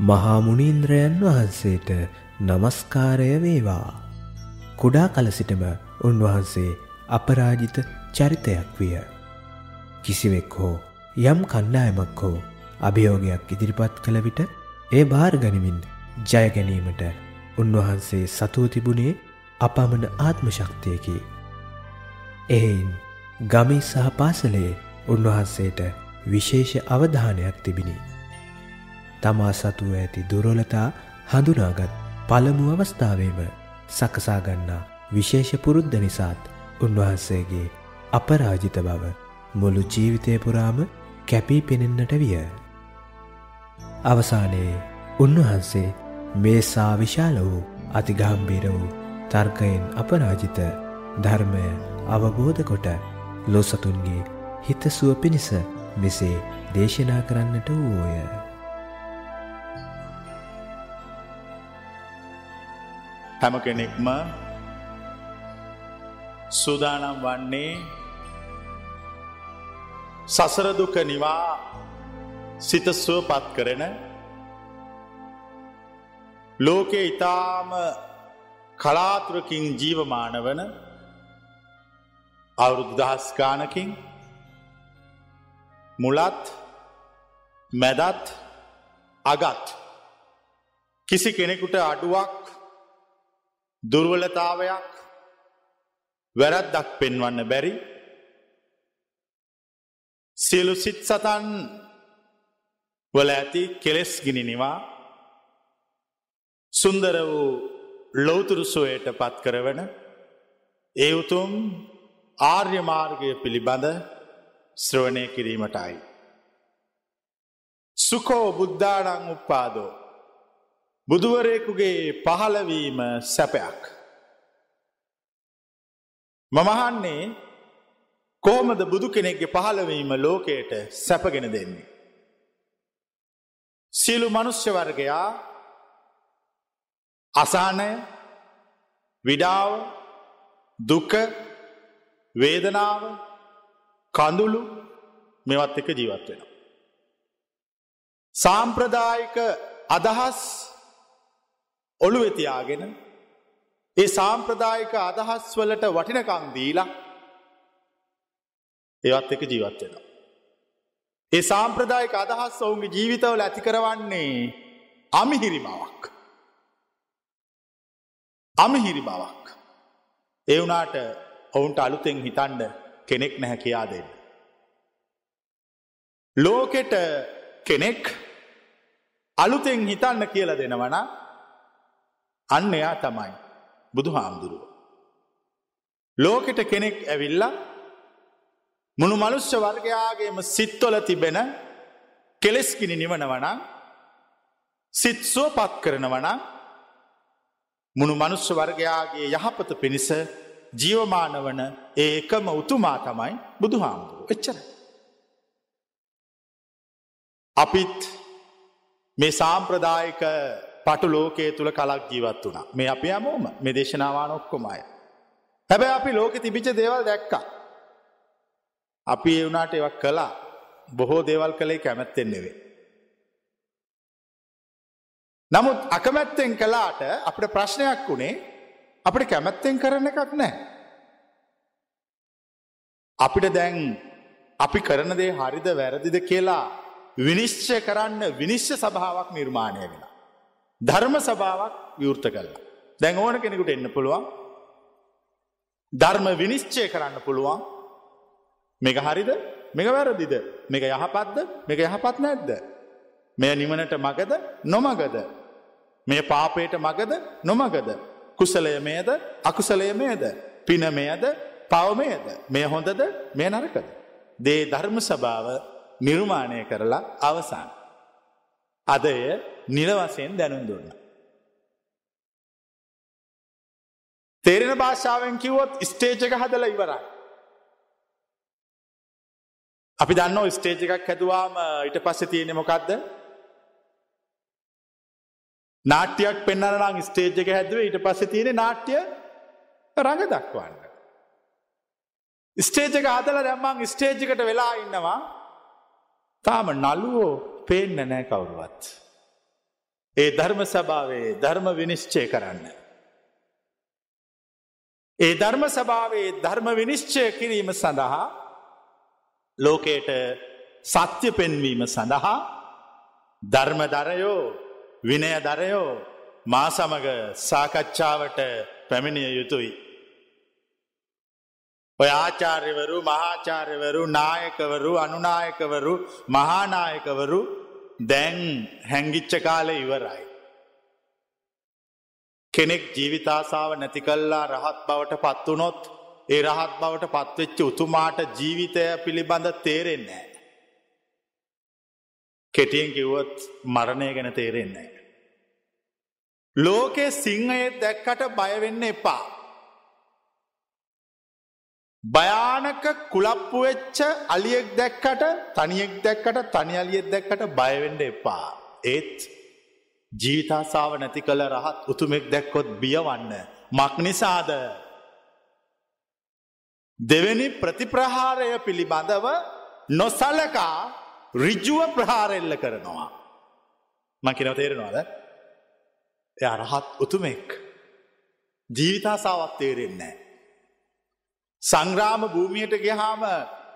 මහාමුණීන්ද්‍රයන් වහන්සේට නමස්කාරය වේවා. කුඩා කල සිටම උන්වහන්සේ අපරාජිත චරිතයක් විය. කිසිවෙක් හෝ යම් කණ්ඩායමක් හෝ අභියෝගයක් ඉදිරිපත් කළ විට ඒ භාරගනිමින් ජයගැනීමට උන්වහන්සේ සතුව තිබුණේ අපමණ ආත්ම ශක්තියකි. එහෙයින් ගමේ සහ පාසලේ උන්වහන්සේට විශේෂ අවධානයක් තිබිණි. තමා සතුව ඇති දුරලතා හඳුනාගත් පළමු අවස්ථාවේම සකසාගන්නා විශේෂ පුරුද්ධ නිසාත් උන්වහන්සේගේ අපරාජිත බව මුළු ජීවිතය පුරාම කැපී පෙනෙන්නට විය. අවසානයේ උන්වහන්සේ මේ සා විශාල වූ අතිගම්බීර වූ තර්කයෙන් අපරාජිත ධර්මය අවබෝධ කොට ලොසතුන්ගේ හිතසුව පිණිස මෙසේ දේශනා කරන්නට වූෝය. හැම කෙනෙක්ම සූදානම් වන්නේ සසරදුක නිවා සිතස්ුව පත් කරන ලෝකෙ ඉතාම කලාතුරකින් ජීවමාන වන අවුරුදු දහස්ගානකින් මුලත් මැදත් අගත් කිසි කෙනෙකුට අඩුවක් දුර්වලතාවයක් වැරැද්දක් පෙන්වන්න බැරි. සියලු සිත් සතන් වල ඇති කෙලෙස් ගිනිනිවා සුන්දර වූ ලෝතුරුසුවයට පත් කරවන ඒ උතුම් ආර්ය මාර්ගය පිළිබඳ ශ්‍රවණය කිරීමටයි. සුකෝ බුද්ධානං උප්පාදෝ බුදුවරයෙකුගේ පහළවීම සැපයක්. මමහන්නේ කොහොමද බුදු කෙනෙක්ගේ පහළවීම ලෝකයට සැපගෙන දෙන්නේ. සියලු මනුෂ්‍ය වර්ගයා අසානය විඩාව දුක වේදනාව කඳුළු මෙවත් එක ජීවත් වෙන. සාම්ප්‍රදායික අදහස් ඔළු වෙතියාගෙන ඒ සාම්ප්‍රදායික අදහස් වලට වටිනකං දීලා ඒවත් එක ජීවත් වෙනවා. ඒ සාම්ප්‍රදායික අදහස් ඔවුන්ගේ ජීවිතවල ඇති කරවන්නේ අමිහිරි බවක්. අමිහිරි බවක්. ඒ වුනාට ඔවුන්ට අලුතෙන් හිතන්ඩ කෙනෙක් නැහැ කියා දෙන්න. ලෝකෙට කෙනෙක් අලුතෙන් හිතන්න කියල දෙනවන අන්න එයා තමයි බුදු හාමුදුරුව. ලෝකෙට කෙනෙක් ඇවිල්ලා මුණු මනුෂ්‍ය වර්ගයාගේම සිත්වල තිබෙන කෙලෙස්කිනි නිවනවන සිත්සුව පත් කරනවන මුණු මනුෂ්‍ය වර්ගයාගේ යහපත පිණිස ජීවමාන වන ඒකම උතුමා තමයි බුදු හාමුදුරුව එච්චර. අපිත් මේ සාම්ප්‍රදායක පටු ලෝකයේ තුළ කලක් ජීවත් වුණ මේ අපි අමෝම මේ දේශනාවාන ඔක්කොමය. හැබැ අපි ලෝකෙ තිබිච දේවල් දැක්කා. අපි ඒ වුණට එවක් කලා බොහෝ දේවල් කළේ කැමැත්තෙන් නෙවේ. නමුත් අකමැත්තෙන් කලාට අපට ප්‍රශ්නයක් වුණේ අපට කැමැත්තෙන් කරන එකක් නෑ. අපිට දැන් අපි කරන දේ හරිද වැරදිද කියලා විනිශ්චය කරන්න විනිශ්්‍ය සභාවක් නිර්මාණය වෙන. ධර්ම සභාවක් විවෘත කල්ලා. දැන් ඕන කෙනෙකුට එන්න පුළුවන් ධර්ම විනිශ්චය කරන්න පුළුවන් මේක හරිද මේක වැරදිද මේක යහපත්ද මේක යහපත් නැද්ද. මෙය නිවනට මගද නොමගද. මේ පාපයට මගද නොමගද. කුසලය මේද අකුසලය මේද. පින මෙයද පවමයද මේ හොඳද මේ නරකද. දේ ධර්ම සභාව නිර්මාණය කරලා අවසාන. අදය නිලවසයෙන් දැනුම් දුන්න. තේරෙන භාෂාවෙන් කිව්වොත් ස්ටේජ් එක හදල ඉවරයි. අපි දන්න ස්ටේජ් එකක් හැදවාම ඊට පස්ස තියෙනෙ මොකක්ද නාට්‍යයක් පෙන්න්නනම් ස්ටේජ් එක හැදුව ඊට පස්ස තියෙන නාට්‍ය රඟ දක්වන්න. ස්ටේජ් එක හදල දැම්මං ස්ටේජ්කට වෙලා ඉන්නවා තාම නළුවෝ පේන්න නෑ කවුරුවත්. ඒ ධර්ම සභාවේ ධර්ම විනිශ්චය කරන්න. ඒ ධර්ම සභාවේ ධර්ම විනිශ්චය කිරීම සඳහා ලෝකයට සත්‍ය පෙන්වීම සඳහා ධර්ම දරයෝ විනය දරයෝ මා සමග සාකච්ඡාවට පැමිණිය යුතුයි. ඔය ආචාර්යවරු මහාචාර්යවරු නායකවරු අනුනායකවරු මහානායකවරු දැන් හැංගිච්ච කාලෙ ඉවරයි. කෙනෙක් ජීවිතාසාාව නැති කල්ලා රහත් බවට පත්වනොත් ඒ රහත් බවට පත්වෙච්ච උතුමාට ජීවිතය පිළිබඳ තේරෙන්නේ. කෙටියෙන් කිව්වොත් මරණය ගැන තේරෙන්නේ. ලෝකෙ සිංහයේ දැක්කට බයවෙන්න එපා. භයානක කුලප්පු වෙච්ච අලියෙක් දැක්කට තනියෙක් දැක්කට තනි අලියෙක් දැක්කට බයවෙන්ඩ එපා. ඒත් ජීවිතාසාාව නැති කළ රහත් උතුමෙක් දැක්කොත් බියවන්න. මක් නිසාද. දෙවැනි ප්‍රතිප්‍රහාරය පිළිබඳව නොසලකා රිජුව ප්‍රහාරෙල්ල කරනවා. මකිනව තේරෙනවාද. එය අරහත් උතුමෙක්. ජීවිතාසාවත් තේරෙන්නේ. සංග්‍රාම භූමියයට ගහාම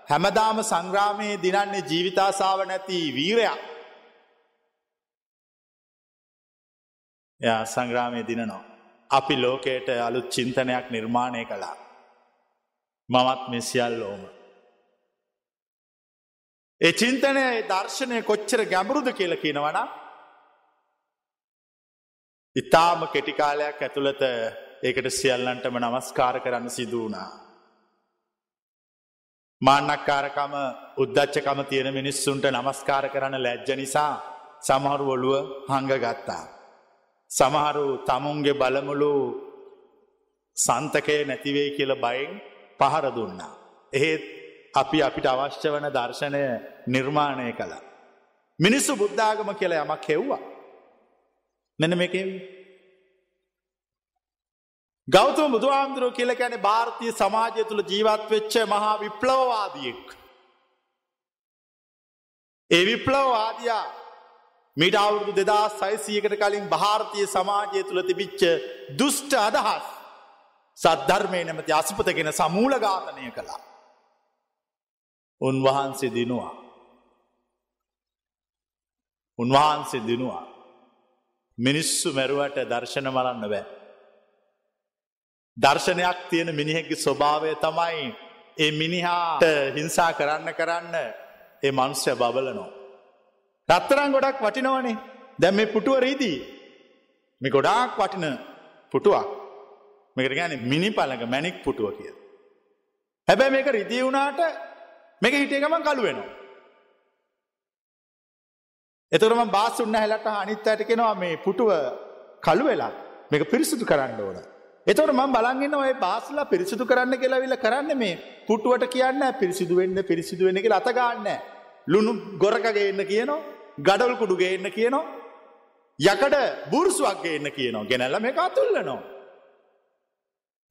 හැමදාම සංග්‍රාමයේ දිනන්නේ ජීවිතාසාව නැති වීරයක්. එයා සංග්‍රාමය දිනනවා. අපි ලෝකයට අලුත් චින්තනයක් නිර්මාණය කළා. මමත් මෙසිියල්ලෝම. ඒ චින්තනය දර්ශනය කොච්චර ගැඹුරුද කියල කියනවනා ඉතාම කෙටිකාලයක් ඇතුළත ඒකට සියල්ලන්ටම නමස්කාර කරන්න සිදු වුණා. මාන්නක්කාරකම උද්දච්චකම තියෙන මිනිස්සුන්ට නමස්කාර කරන්න ලැජ්ජ නිසා සමහරු ඔළුව හංග ගත්තා. සමහරු තමුන්ගේ බලමුළු සන්තකය නැතිවේ කියල බයෙන් පහර දුන්නා. එහෙත් අපි අපිට අවශ්‍ය වන දර්ශනය නිර්මාණය කළ. මිනිස්සු බුද්ධාගම කියලා යමක් හෙව්වා. මෙන මේක ගෞතම බුදුහාමුදුරුව කියල ගැන භාරතය සමාජය තුළ ජීවත් වෙච්ච මහා විප්ලවවාදියෙක්. ඒ විප්ලවවාදයා මිට අවුරුදු දෙදා සයිසියකට කලින් භාරතය සමාජය තුළ තිබිච්ච දුෂ්ට අදහස් සද්ධර්මය නැමති අසපතගෙන සමූල ඝාතනය කළා. උන්වහන්සේ දිනවා. උන්වහන්සේ දිනවා. මිනිස්සු මැරුවට දර්ශන මරන්න බෑ. දර්ශනයක් තියෙන මිනිහෙක්ගේ ස්වභාවය තමයි ඒ මිනිහාට හිංසා කරන්න කරන්න ඒ මනුස්්‍ය බබලනෝ. රත්තරන් ගොඩක් වටිනවනේ දැම් මේ පුටුව රීදී මේ ගොඩාක් වටින පුටුවක් මේකට ගැන මිනි පලඟ මැනික් පුටුව කිය. හැබැ මේක රිදී වුණාට මේක හිටිය ගමන් කළු වෙනවා. එතුරම බාස් උන්න හැලට අනිත් අයට කෙනවා මේ පුටුව කළු වෙලා මේක පිරිසිදු කරන්න ඕන. එතවට මම බලගන්න ඔය බාස්ලා පිරිසිදු කරන්න කියලාවිල කරන්න මේ පුටුවට කියන්න පිරිසිදු වෙන්න පිරිසිදු වෙන එක අතගන්න. ලුණු ගොරකගේ එන්න කියනවා ගඩල් කුඩුගේ එන්න කියනවා. යකඩ බුර්සුවක්ගේ එන්න කියනවා ගෙනැල්ල මේ අතුල්ලනවා.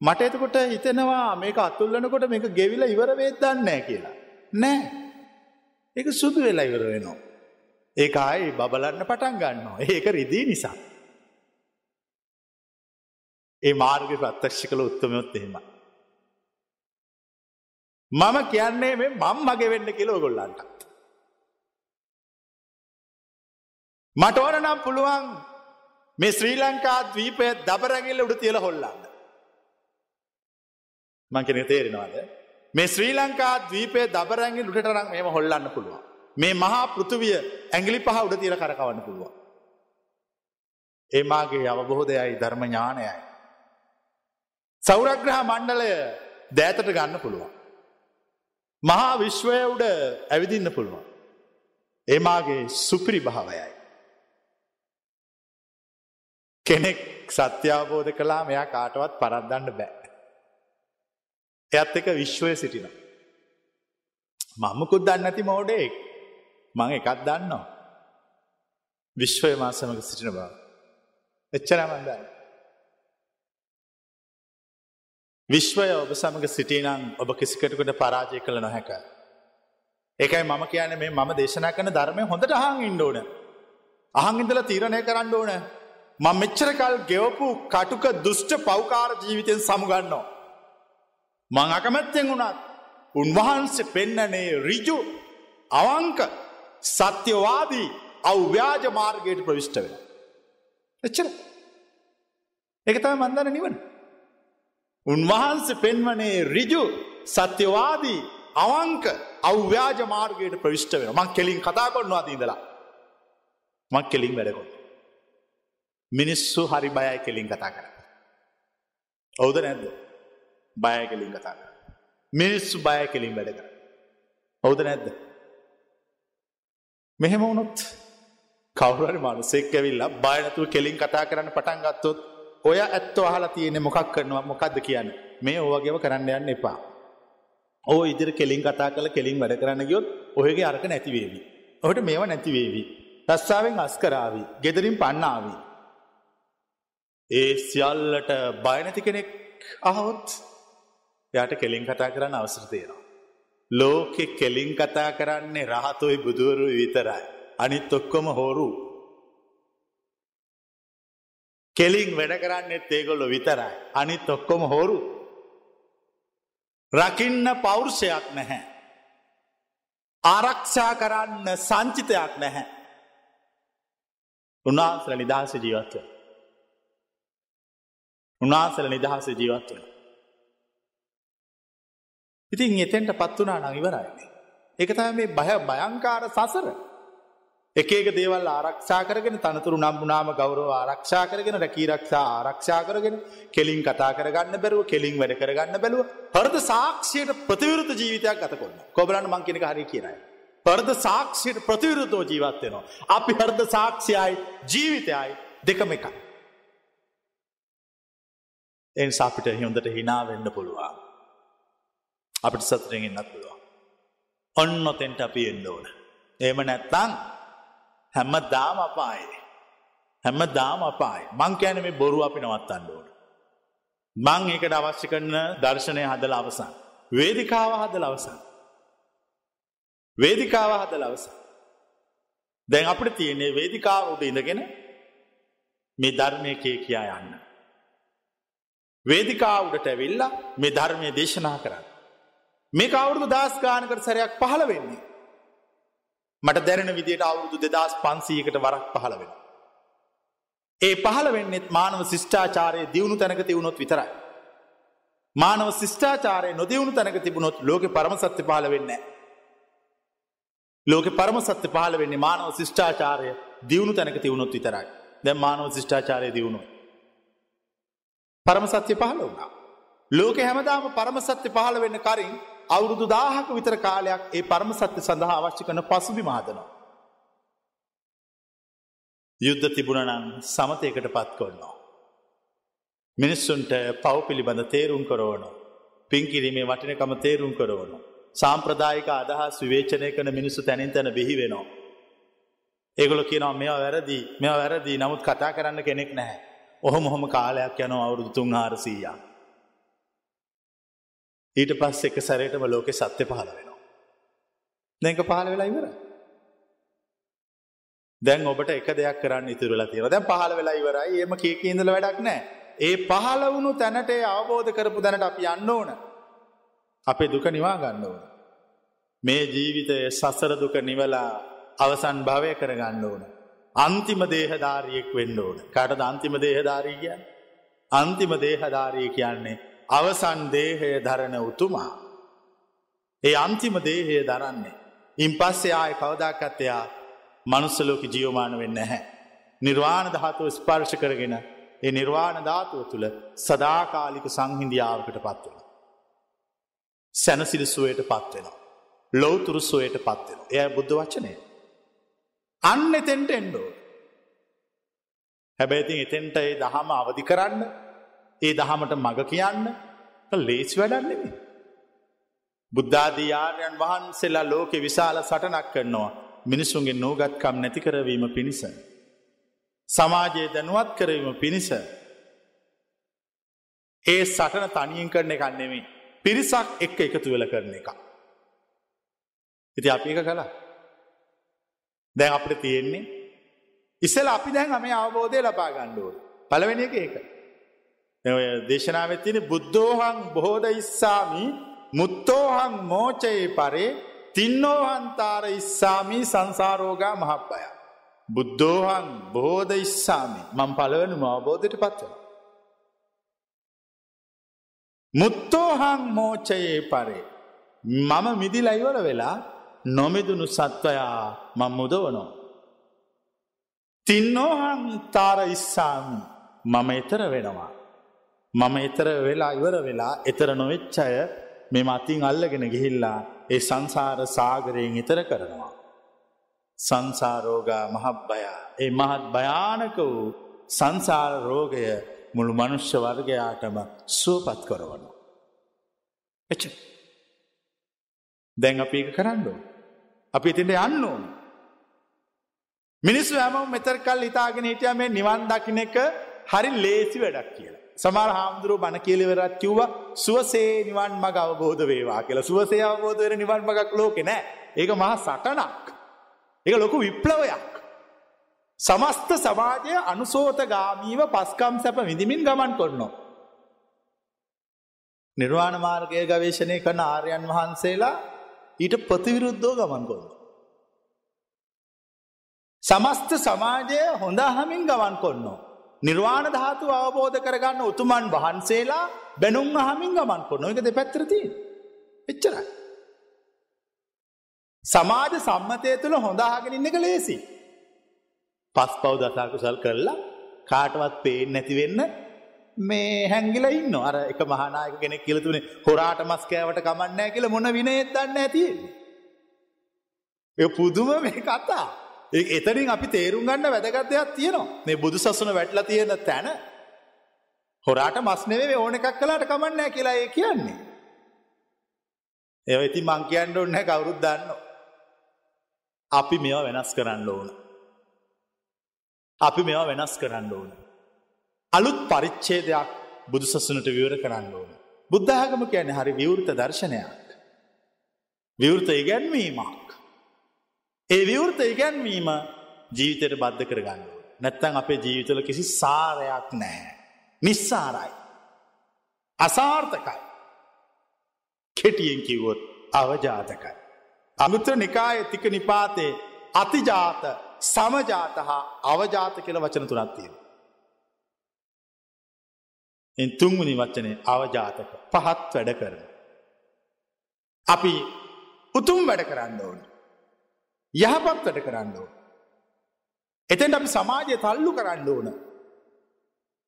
මට එතකොට හිතෙනවා මේක අතුල්ලනකොට මේක ගෙවිල ඉවර වේදන්නෑ කියලා. නෑ. ඒක සුදු වෙලා ඉවර වෙනවා. ඒක ආයි බබලන්න පටන් ගන්නවා. ඒක රිදී නිසා. ඒ මාර්ග ප්‍රත්‍යක්ෂ කළ උත්තමයොත් එහෙම. මම කියන්නේ මේ මං මගේ වෙන්න කියලා ඔයගොල්ලන්ට. මට ඕන නම් පුළුවන් මේ ශ්‍රී ලංකා ද්වීපය දබරැගිල්ල උඩ තියලා හොල්ලන්න. මං කියන තේරෙනවද? මේ ශ්‍රී ලංකා ද්වීපය දබරැගිල්ල උඩට නම් එහෙම හොල්ලන්න පුළුවන්. මේ මහා පෘතුවිය ඇගිලි පහ උඩ තියල කරකවන්න පුළුවන්. ඒමාගේ අවබෝධයයි ධර්ම ඥානයයි. සෞරග්‍රහ මණ්ඩලය දෑතට ගන්න පුළුවන්. මහා විශ්වය උඩ ඇවිදින්න පුළුවන්. ඒමාගේ සුපිරි භාවයයි. කෙනෙක් සත්‍යාබෝධ කලා මෙයා කාටවත් පරද්දන්න බෑ. එයත් එක විශ්වය සිටින. මමකුත් දන්න ඇති මෝඩෙක් මං එකක් දන්නවා. විශ්වය මාසමක සිටින බව. එච්චරමන්දන්න. විශ්වය ඔබ සමඟ සිටිනම් ඔබ කිසිකටකට පරාජය කළ නොහැක. ඒකයි මම කියන මේ මම දේශනා කන ධර්මය හොඳට හාන් ඉන්ඩෝන. අහංඉදල තීරණය කරන්න ඕන මං මෙච්චරකල් ගෙවපු කටුක දුෂ්ට පෞකාර ජීවිතයෙන් සමුගන්නවා. මං අකමැත්තෙන් වුණත් උන්වහන්සේ පෙන්නනේ රිජු අවංක සත්‍යවාදී අව් ව්‍යාජ මාර්ගයට ප්‍රවිෂ්ට වෙන. එච්චර එකතම මන්දන නිවන. උන්වහන්සේ පෙන්වනේ රිජු සත්‍යවාදී අවංක අව්‍යාජ මාර්ගයට ප්‍රවිෂ්ට වෙන මං කෙලින් කතා කොන්නවා දීදලා මං කෙලින් වැඩකොත්. මිනිස්සු හරි බයයි කෙලින් කතා කර. ඔවුද නැද්ද බය කෙලින් කතා කර. මිනිස්සු බය කෙලින් වැඩ කර. ඔවුද නැද්ද. මෙහෙම වුණොත් කවුරරි මනුසෙක් ඇවිල්ලා බයනතුව කෙලින් කතා කරන්න පටන් ගත්තොත් ඔය ඇත්ත අහලා තියෙන මොකක් කරනවා මොකක්ද කියන්න මේ ඕවගේම කරන්න යන්න එපා. ඕ ඉදිරි කෙලින් කතා කළ කෙලින් වැඩ කරන්න ගියොත් ඔහගේ අරක නැතිවේවි. ඔහට මේවා නැතිවේවි. රස්සාාවෙන් අස්කරාවී ගෙදරින් පන්නාවී. ඒ සියල්ලට බයනැති කෙනෙක් අහොත් යට කෙලින් කතා කරන්න අවසර තියෙනවා. ලෝකෙ කෙලින් කතා කරන්නේ රහතොයි බුදුවරු විතරයි. අනිත් ඔක්කොම හෝරු. කෙලින් වැඩ කරන්නෙත් ඒගොල්ලො විතරයි. අනිත් ඔක්කොම හෝරු. රකින්න පෞරුෂයක් නැහැ. ආරක්ෂා කරන්න සංචිතයක් නැහැ. උන්වහන්සල නිදහස ජීවත්ව. උන්වහන්සල නිදහස ජීවත්වන. ඉතින් එතෙන්ට පත් වනා නංඉවරයින්නේ. එකතම මේ බය භයංකාර සසර. එකක දේවල් ආරක්ෂා කරගෙන තනතුරු නම්බුනාම ගෞරව ආරක්ෂා කරගෙන රැකීරක්ෂා ආරක්ෂා කරගෙන කෙලින් කතා කරගන්න බැරුව කෙලින් වැඩ කරගන්න බැලුව හරද සාක්ෂයට ප්‍රතිවරුත ජීවිතයක් ගත කොන්න කොබලන්න මංකිනක හරි කියරයි. පර්ද සාක්ෂයට ප්‍රතිවිරුතෝ ජීවත්වෙනවා. අපි හර්ද සාක්ෂයයි ජීවිතයයි දෙකම එක. එන් සාපිට හොඳට හිනා වෙන්න පුළුවන්. අපිට සතරෙන් එන්නත් පුළුවන්. ඔන්න ඔතෙන්ට අපි එන්න ඕන. ඒම නැත්තං හැම්ම දාම අපායි. හැම්ම දාම අපායි මං කෑන මේ බොරු අපි නවත්තන්න ඕන. මං ඒකට අවශ්‍ය කරන දර්ශනය හදල අවසන්. වේදිකාව හදල අවසන්. වේදිකාව හදල අවසන්. දැන් අපට තියන්නේ වේදිකාව උඩ ඉඳගෙන මේ ධර්මයකේ කියා යන්න. වේදිකාවුඩට ඇවිල්ලා මේ ධර්මය දේශනා කරන්න. මේ අවුරුදු දස්ගානකට සැරයක් පහළ වෙන්නේ. මට දැරෙන විදියට අවුරුදු දෙදස් පන්සීකට වරක් පහළ වෙන. ඒ පහළ වෙන්නෙත් මානව ශිෂ්ඨාචාරය දියුණු තැනක තිවුණොත් විතරයි. මානව ශිෂ්ඨාචාරය නොදියුණු තැනක තිබුණොත් ලෝක පරමසත්‍ය පාල වෙන්න. ලෝක පරම සත්‍ය පාල වෙන්නේ මානව ශිෂ්ඨාචාරය දියුණු තැනක තිවුණොත් විතරයි. දැ මානව ශිෂ්ඨාචාරය දියුණු. පරම සත්‍ය පහල වුණා. ලෝක හැමදාම පරම සත්‍ය පහළ වෙන්න කරින් අවුරුදු දාහක විතර කාලයක් ඒ පරම සත්‍ය සඳහා අවශ්‍ය කන පසුබි මාදනවා. යුද්ධ තිබුණනම් සමතයකට පත් කොන්නවා. මිනිස්සුන්ට පව් පිළිබඳ තේරුම් කරෝන. පින්කිරීමේ වටිනකම තේරුම් කරෝන. සාම්ප්‍රදායික අදහස් විවේචනය කන මිනිස්සු තැනින් තැන බිහි වෙනවා. ඒගොල කියනවා මෙවා වැරදි මෙ වැරදි නමුත් කතා කරන්න කෙනෙක් නැහැ. ඔහොම හොම කාලයක් යන අවුරුදු තුන් හාරසීයා. ඊට පස් එක සැරයටම ලෝකෙ සත්‍ය පහල වෙනවා. දැක පහල වෙලා ඉවර. දැන් ඔබට එක දෙයක් කරන්න ඉතුරලා තියෙන දැන් පහල වෙලා ඉවරයි ඒම කියක ඉඳල වැඩක් නෑ. ඒ පහල වුණු තැනට අවබෝධ කරපු දැනට අපි යන්න ඕන. අපේ දුක නිවා ගන්න ඕන. මේ ජීවිතය සසර දුක නිවලා අවසන් භවය කරගන්න ඕන. අන්තිම දේහධාරියෙක් වෙන්න ඕන. කටද අන්තිම දේහධාරී කියන්න. අන්තිම දේහධාරී කියන්නේ අවසන් දේහය දරණ උතුමා. ඒ අන්තිම දේහය දරන්නේ. ඉන් පස්සේ ආය කවදාකත්තයා මනුස්සලෝක ජියෝමාන වෙන්න හැ. නිර්වාණ ධාතුව ස්පර්ශ කරගෙන ඒ නිර්වාණ ධාතුව තුළ සදාකාලික සංහින්දියාවකට පත්වන. සැනසිරිසුවයට පත්වෙනවා. ලෝතුරුසුවයට පත්වෙන. එය බුද්ධ වචනය. අන්න එතෙන්ට එන්ඩෝ. හැබැයිතින් එතෙන්ට ඒ දහම අවධි කරන්න ඒ දහමට මඟ කියන්න ලේසි වැඩන්නෙමි. බුද්ධාධයාරයන් වහන්සේලා ලෝකෙ විශාල සටනක් කරනවා මිනිසුන්ගේ නෝගත්කම් නැති කරවීම පිණිස. සමාජයේ දැනුවත් කරවීම පිණිස. ඒ සටන තනියෙන් කරන එකන්නෙමේ පිරිසක් එක්ක එකතු වෙල කරන එක. ඉති අපි එක කලා දැන් අපට තියෙන්නේ ඉස්සල අපි දැන් අම අවබෝධය ලබා ගණ්ඩුවට පලවෙනි එක ඒක. දේශනාවත් තින බුද්ධෝහං බොහෝද ඉස්සාමි මුත්තෝහං මෝචයේ පරේ තින්නෝහන්තාර ඉස්සාමී සංසාරෝගා මහප්පය. බුද්ධෝහං බෝධ ඉස්සාමි මං පලවනු අවබෝධයට පත්වන. මුත්තෝහං මෝචයේ පරේ මම මිදිලයිවල වෙලා නොමිදුණු සත්වයා මං මුදවනෝ. තින්නෝහං තාර ඉස්සාමි මම එතර වෙනවා. මම එතර වෙලා ඉවර වෙලා එතර නොවෙච්චය මෙම අතින් අල්ලගෙන ගිහිල්ලා ඒ සංසාර සාගරයෙන් ඉතර කරනවා. සංසාරෝගා මහබ්බයා ඒ මහත් භයානක වූ සංසාර රෝගය මුළු මනුෂ්‍ය වර්ගයාටම සුවපත් කරවන. එච දැන් අපි එක කරන්නෝ. අපි ඉතින්ට යන්න ඕන. මිනිස්සු හැම මෙතරකල් ඉතාගෙන හිටිය මේ නිවන් දකින එක හරි ලේසි වැඩක් කියලා. සමර හාමුදුරුව බණ කියලිවරත් කිව්ව සුවසේ නිවන් මග අවබෝධ වේවා කියලා සුවසේ අවබෝධවර නිවන් මගක් ලෝකෙ නෑ ඒක මහා සටනක් එක ලොකු විප්ලවයක් සමස්ත සමාජය අනුසෝත ගාමීව පස්කම් සැප විඳමින් ගමන් කොන්නවා. නිර්වාණ මාර්ගය ගවේශණය කරන ආර්යන් වහන්සේලා ඊට ප්‍රතිවිරුද්ධෝ ගමන් කොන්න. සමස්ත සමාජය හොඳ හමින් ගමන් කොන්නවා. නිර්වාණ ධාතු අවබෝධ කරගන්න උතුමන් වහන්සේලා බැනුම් අහමින් ගමන් කොන්න එක දෙ පැත්‍රතිය. එච්චරයි. සමාජ සම්මතය තුළ හොඳාගෙන ඉන්න එක ලේසි. පස් පව් දසාකුසල් කරලා කාටවත් පේෙන් නැතිවෙන්න මේ හැංගිල ඉන්න අර එක මහනායක කෙනෙක් කියලතුනේ හොරාට මස්කෑවට කමන්නෑ කියල මොන විනයත් දන්න ඇති. එ පුදුම මේ කතා. එතරින් අපි තේරුම් ගන්න වැදගත්දයක් තියෙනවා මේ බුදු සසුන වැටල තියෙන තැන හොරාට මස්නෙවේ ඕන එකක් කලාට කමන්නෑ කියලා ඒ කියන්නේ. එ ඉති මංකයන්ට ඔන්න කවුරුත් දන්න. අපි මෙවා වෙනස් කරන්න ඕන. අපි මෙවා වෙනස් කරන්න ඕන. අලුත් පරිච්චේදයක් බුදු සසුනට විවර කරන්න ඕන. බුද්ධාගම කියන හරි විවෘත දර්ශනයක්. විවෘත ඉගැන්වීමක්. ඒ විවෘත ඉගැන්වීම ජීවිතයට බද්ධ කරගන්න. නැත්තන් අපේ ජීවිතල කිසි සාරයක් නෑ. නිස්සාරයි. අසාර්ථකයි. කෙටියෙන් කිවොත් අවජාතකයි. අමුත්‍ර නිකාය තික නිපාතේ අතිජාත සමජාත හා අවජාත කියල වචන තුනක් තියෙන. එන් තුන්වනි වච්චනය අවජාතක පහත් වැඩ කරන. අපි උතුම් වැඩ කරන්න ඕන. යහපත් වැඩ කරන්න ඕන. එතැන් අපි සමාජය තල්ලු කරන්න ඕන.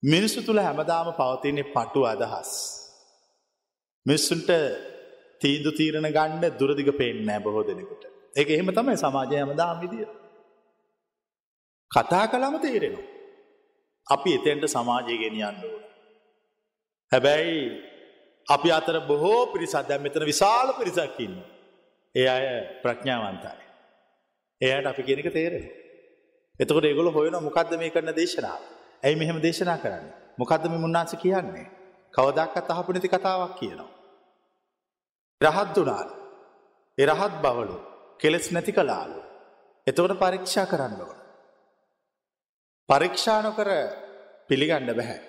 මිනිස්සු තුළ හැමදාම පවතින්නේ පටු අදහස්. මිස්සුන්ට තීන්දු තීරණ ගණ්ඩ දුරදිග පේෙන්නෑ බොහෝ දෙනෙකුට. එක එහෙම තමයි සමාජය හැමදාම් විදිිය. කතා කළම තේරෙනවා. අපි එතෙන්ට සමාජය ගෙනියන්න ඕන. හැබැයි අපි අතර බොහෝ පිරිසත් දැම් මෙතන විශාල පිරිසක්කින්න. ඒ අය ප්‍රඥාවන්තයි. එයට අපි කෙනෙක තේරෙන. එතකොට ඒගොල හොයන මොකක්ද මේ කරන දේශනාව. ඇයි මෙහෙම දේශනා කරන්න. මොකක්ද මේ මුන්නාස කියන්නේ. කවදක්කත් අහපු නැති කතාවක් කියනවා. රහත් වනාල්. එරහත් බවලු කෙලෙස් නැති කලාලු. එතකොට පරීක්ෂා කරන්න ඕන. පරීක්ෂා නොකර පිළිගන්න බැහැ.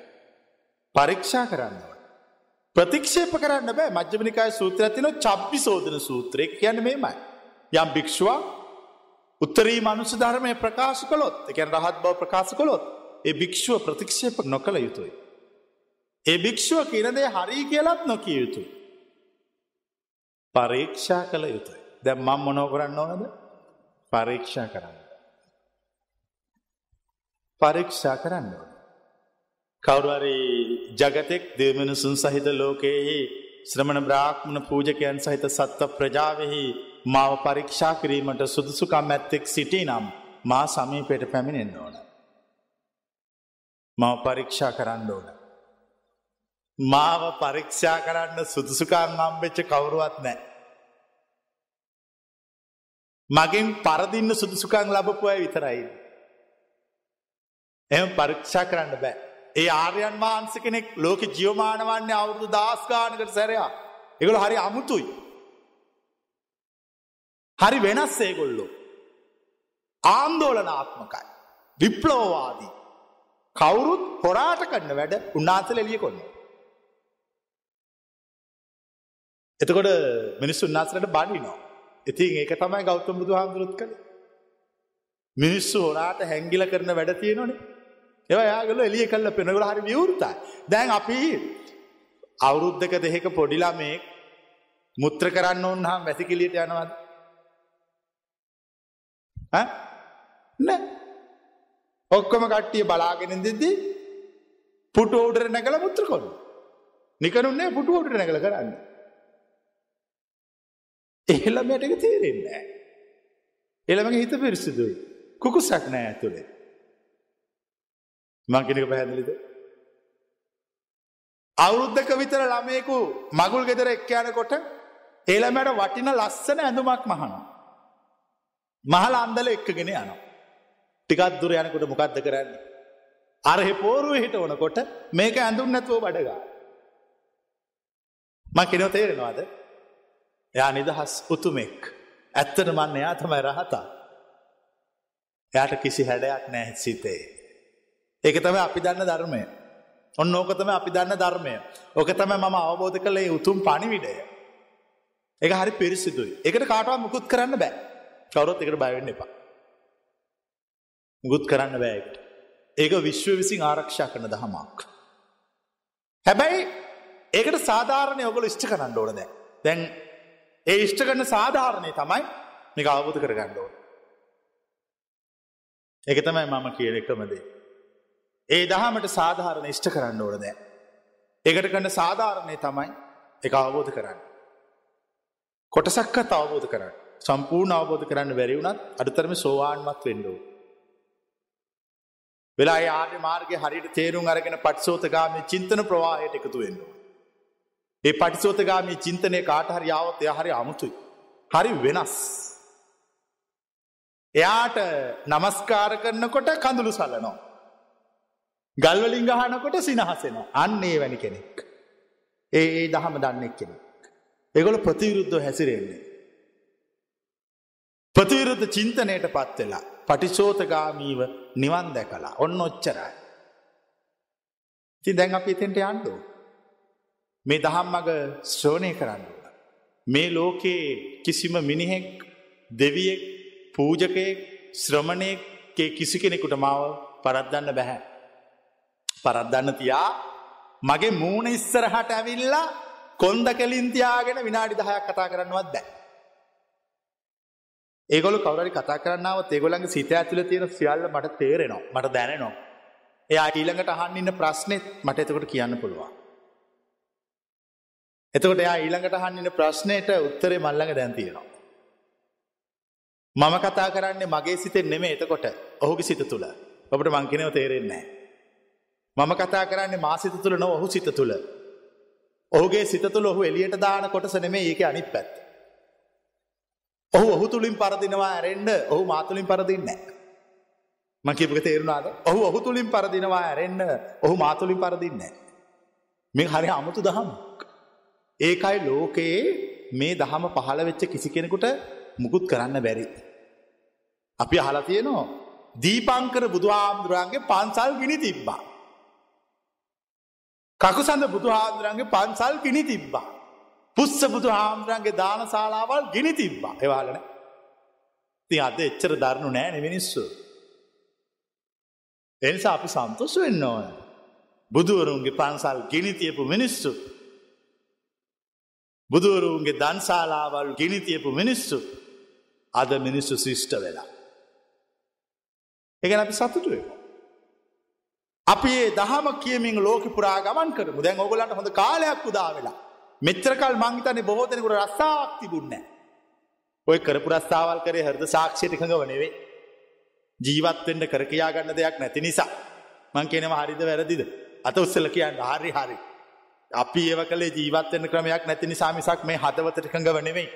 පරීක්ෂා කරන්න ඕන. ප්‍රතික්ෂේප කරන්න බෑ මජ්‍යමනිකාය සූත්‍ර ඇතින චබ්බි සෝදන සූත්‍රය කියන්න මේමයි. යම් භික්ෂුවක් උත්තරී මනුස ධර්මය ප්‍රකාශ කළොත් එකැන රහත් බව ප්‍රකාශ කළොත් ඒ භික්ෂුව ප්‍රතික්ෂේප නොකළ යුතුයි. ඒ භික්ෂුව කියනදේ හරි කියලත් නොකිය යුතුයි. පරීක්ෂා කළ යුතුයි. දැම් මං මොනෝ කරන්න ඕනද පරීක්ෂා කරන්න. පරීක්ෂා කරන්න ඕන. කවුරුවරි ජගතෙක් දෙමනුසුන් සහිත ලෝකයෙහි ශ්‍රමණ බ්‍රාහ්මණ පූජකයන් සහිත සත්ව ප්‍රජාවෙහි මාව පරීක්ෂා කිරීමට සුදුසුකම් ඇත්තෙක් සිටි නම් මා සමීපයට පැමිණෙන්න ඕන. මව පරීක්ෂා කරන්න ඕන. මාව පරීක්ෂා කරන්න සුදුසුකාන් අම්බෙච්ච කවුරුවත් නෑ. මගින් පරදින්න සුදුසුකං ලබපු අය විතරයි. එම පරීක්ෂා කරන්න බෑ. ඒ ආර්යන් වහන්ස කෙනෙක් ලෝක ජියවමාන වන්නේ අවුරුදු දස්ගානකට සැරයා. එකගොල හරි අමුතුයි. හරි වෙනස් ඒගොල්ලෝ. ආන්දෝලනාත්මකයි. විප්ලෝවාදී. කවුරුත් හොරාට කන්න වැඩ උන්නාසල එලිය කොන්න. එතකොට මිනිස්සු උන්නාසලට බඩිනවා. ඉතින් ඒක තමයි ගෞතම බුදු හාමුදුරුත් කළේ. මිනිස්සු හොරාට හැංගිල කරන වැඩ තියෙනවනේ. ඒවා යාගල එලිය කල්ල පෙනගල හරි විවෘතයි. දැන් අපි අවුරුද්ධක දෙහෙක පොඩිලා මේ මුත්‍ර කරන්න ඕන්හම් වැසිකිලියට යනවද. නෑ ඔක්කොම කට්ටිය බලාගෙන දෙද්දී පුටු උඩර නැගල මුත්‍ර කොන්න. නිකනුන්නේ පුටු උඩට නැගල කරන්න. එහෙළමයට එක තේරෙන්නේ. එළමගේ හිත පිරිසිදුයි. කුකුසක් නෑ ඇතුළේ. මං කෙනෙක පැහැදිලිද? අවුරුද්දක විතර ළමයෙකු මගුල් ගෙදර එක්ක යනකොට ඒ ළමයට වටින ලස්සන ඇඳුමක් මහනවා. මහලා අන්දල එක්කගෙන යනවා. ටිකක් දුර යනකොට මොකද්ද කරන්නේ? අර පෝරුවේ හිටවනකොට මේක ඇඳුම් නැතුව බඩගා. මං කෙනව තේරෙනවද? එයා නිදහස් උතුමෙක්. ඇත්තට මන්න එයා තමයි රහතා. එයාට කිසි හැඩයක් නැහැ සිතේ. ඒක තමයි අපි දන්න ධර්මය. ඔන්න ඕක තමයි අපි දන්න ධර්මය. ඕක තමයි මම අවබෝධ කළේ උතුම් පණිවිඩය. ඒක හරි පිරිසිදුයි. ඒකට කාටවත් මුකුත් කරන්න බෑ. කවුරුත් ඒකට බය වෙන්න එපා. මුකුත් කරන්න බෑ ඒකට. ඒක විශ්ව විසින් ආරක්ෂා කරන දහමක්. හැබැයි ඒකට සාධාරණය ඔයගොල්ලෝ ඉෂ්ට කරන්න ඕන දැන්. දැන් ඒ ඉෂ්ට කරන සාධාරණය තමයි මේක අවබෝධ කරගන්න ඕන. ඒක තමයි මම කියන එකම දේ. ඒ දහමට සාධාරණ ඉෂ්ට කරන්න ඕන දැන්. ඒකට කරන සාධාරණය තමයි ඒක අවබෝධ කරන්න. කොටසක්වත් අවබෝධ කරන්න. සම්පූර්ණ අවබෝධ කරන්න බැරි වුණත් අඩුතරම සෝවාන්මත් වෙන්න ඕන. වෙලා ආර්ය මාර්ගයේ හරියට තේරුම් අරගෙන පටිසෝතගාමී චින්තන ප්‍රවාහයට එකතු වෙන්න ඕන. ඒ පටිසෝතගාමී චින්තනය කාට හරි ආවොත් එයා හරි අමුතුයි. හරි වෙනස්. එයාට නමස්කාර කරනකොට කඳුළු සලනවා. ගල්වලින් ගහනකොට සිනහසෙනවා. අන්න ඒ වැනි කෙනෙක්. ඒ ඒ දහම දන්නෙක් කෙනෙක්. ඒගොල්ලෝ ප්‍රතිවිරුද්ධව හැසිරෙන්නේ. ප්‍රතිවිරුද්ධ චින්තනයට පත් වෙලා පටිසෝතගාමීව නිවන් දැකලා ඔන්න ඔච්චරයි. ඉතින් දැන් අපි එතෙන්ට යන්න ඕන. මේ දහම් මග ශ්‍රවණය කරන්න ඕන. මේ ලෝකේ කිසිම මිනිහෙක් දෙවියෙක් පූජකයෙක් ශ්‍රමණයෙක් කිසි කෙනෙකුට මාව පරද්දන්න බැහැ. පරද්දන්න තියා මගේ මූුණ ඉස්සරහට ඇවිල්ලා කොන්ද කෙලින් තියාගෙන විනාඩි දහයක් කතා කරන්නවත් බෑ. ඒගොල්ලෝ කවුරු හරි කතා කරන්න આવොත් ඒගොල්ලන්ගේ සිත ඇතුලේ තියෙන සියල්ල මට තේරෙනවා. මට දැනෙනවා. එයා ඊළඟට අහන්න ඉන්න ප්‍රශ්නෙත් මට එතකොට කියන්න පුළුවන්. එතකොට එයා ඊළඟට අහන්න ඉන්න ප්‍රශ්නෙට උත්තරේ මල් ළඟ දැන් තියෙනවා. මම කතා කරන්නේ මගේ සිතෙන් නෙමෙයි එතකොට ඔහුගේ සිත තුල. ඔබට මං කියනව තේරෙන්නේ නැහැ. මම කතා කරන්නේ මා සිත තුල නොව ඔහු සිත තුල. ඔහුගේ සිත තුල ඔහු එළියට දාන කොටස නෙමෙයි ඒකේ අනිත් පැත්ත. ඔහු ඔහු තුළින් පරදිනවා ඇරෙන්ඩ ඔහු මාතුලින් පරදින්නේ. මකිපක තේරුණාද ඔහු ඔහු තුළින් පරදිනවා ඇරෙන්න්න ඔහු මාතුලින් පරදින්නේ. මේ හරි අමුතු දහම්. ඒකයි ලෝකයේ මේ දහම පහළ වෙච්ච කිසි කෙනෙකුට මුකුත් කරන්න බැරි. අපි අහලා තියෙනවා දීපංකර බුදුහාමුදුරන්ගේ පන්සල් ගිනි තිබ්බා. කකුසඳ බුදුහාමුදුරන්ගේ පන්සල් ගිනි තිබ්බා. පුස්ස බුදු හාමුදුරන්ගේ දාන ශාලාවල් ගිනි තිබ්බා එවාලන ති අද එච්චර දරනු නෑන මිනිස්සු. එනිසා අපි සන්තොස් වෙන්න ඕන. බුදුවරුන්ගේ පන්සල් ගිනිතියපු මිනිස්සු. බුදුවරුන්ගේ දන්ශාලාවල් ගිනිතියපු මිනිස්සු අද මිනිස්සු ශිෂ්ට වෙලා. එකන අපි සතුටුවේ. අපි ඒ දහම කියමින් ලෝක පුරා ගමන් කරමු දැන් ඔගලන්ට හොඳ කාලයක් උදා වෙලා. මෙච්චරකල් මංහිතන්නේ බොහෝ දෙනෙකුට රස්සාාවක් තිබුන්නේ. ඔය කරපු රස්සාවල් කරේ හරද සාක්ෂයට එකඟව නෙවේ. ජීවත්වෙන්ට කරකයා ගන්න දෙයක් නැති නිසා. මං කෙනව හරිද වැරදිද. අත උත්සල කියන්න හරි හරි. අපි ඒව කළේ ජීවත්වෙන්න ක්‍රමයක් නැති නිසා මිසක් මේ හදවතට එකඟව නෙවෙයි.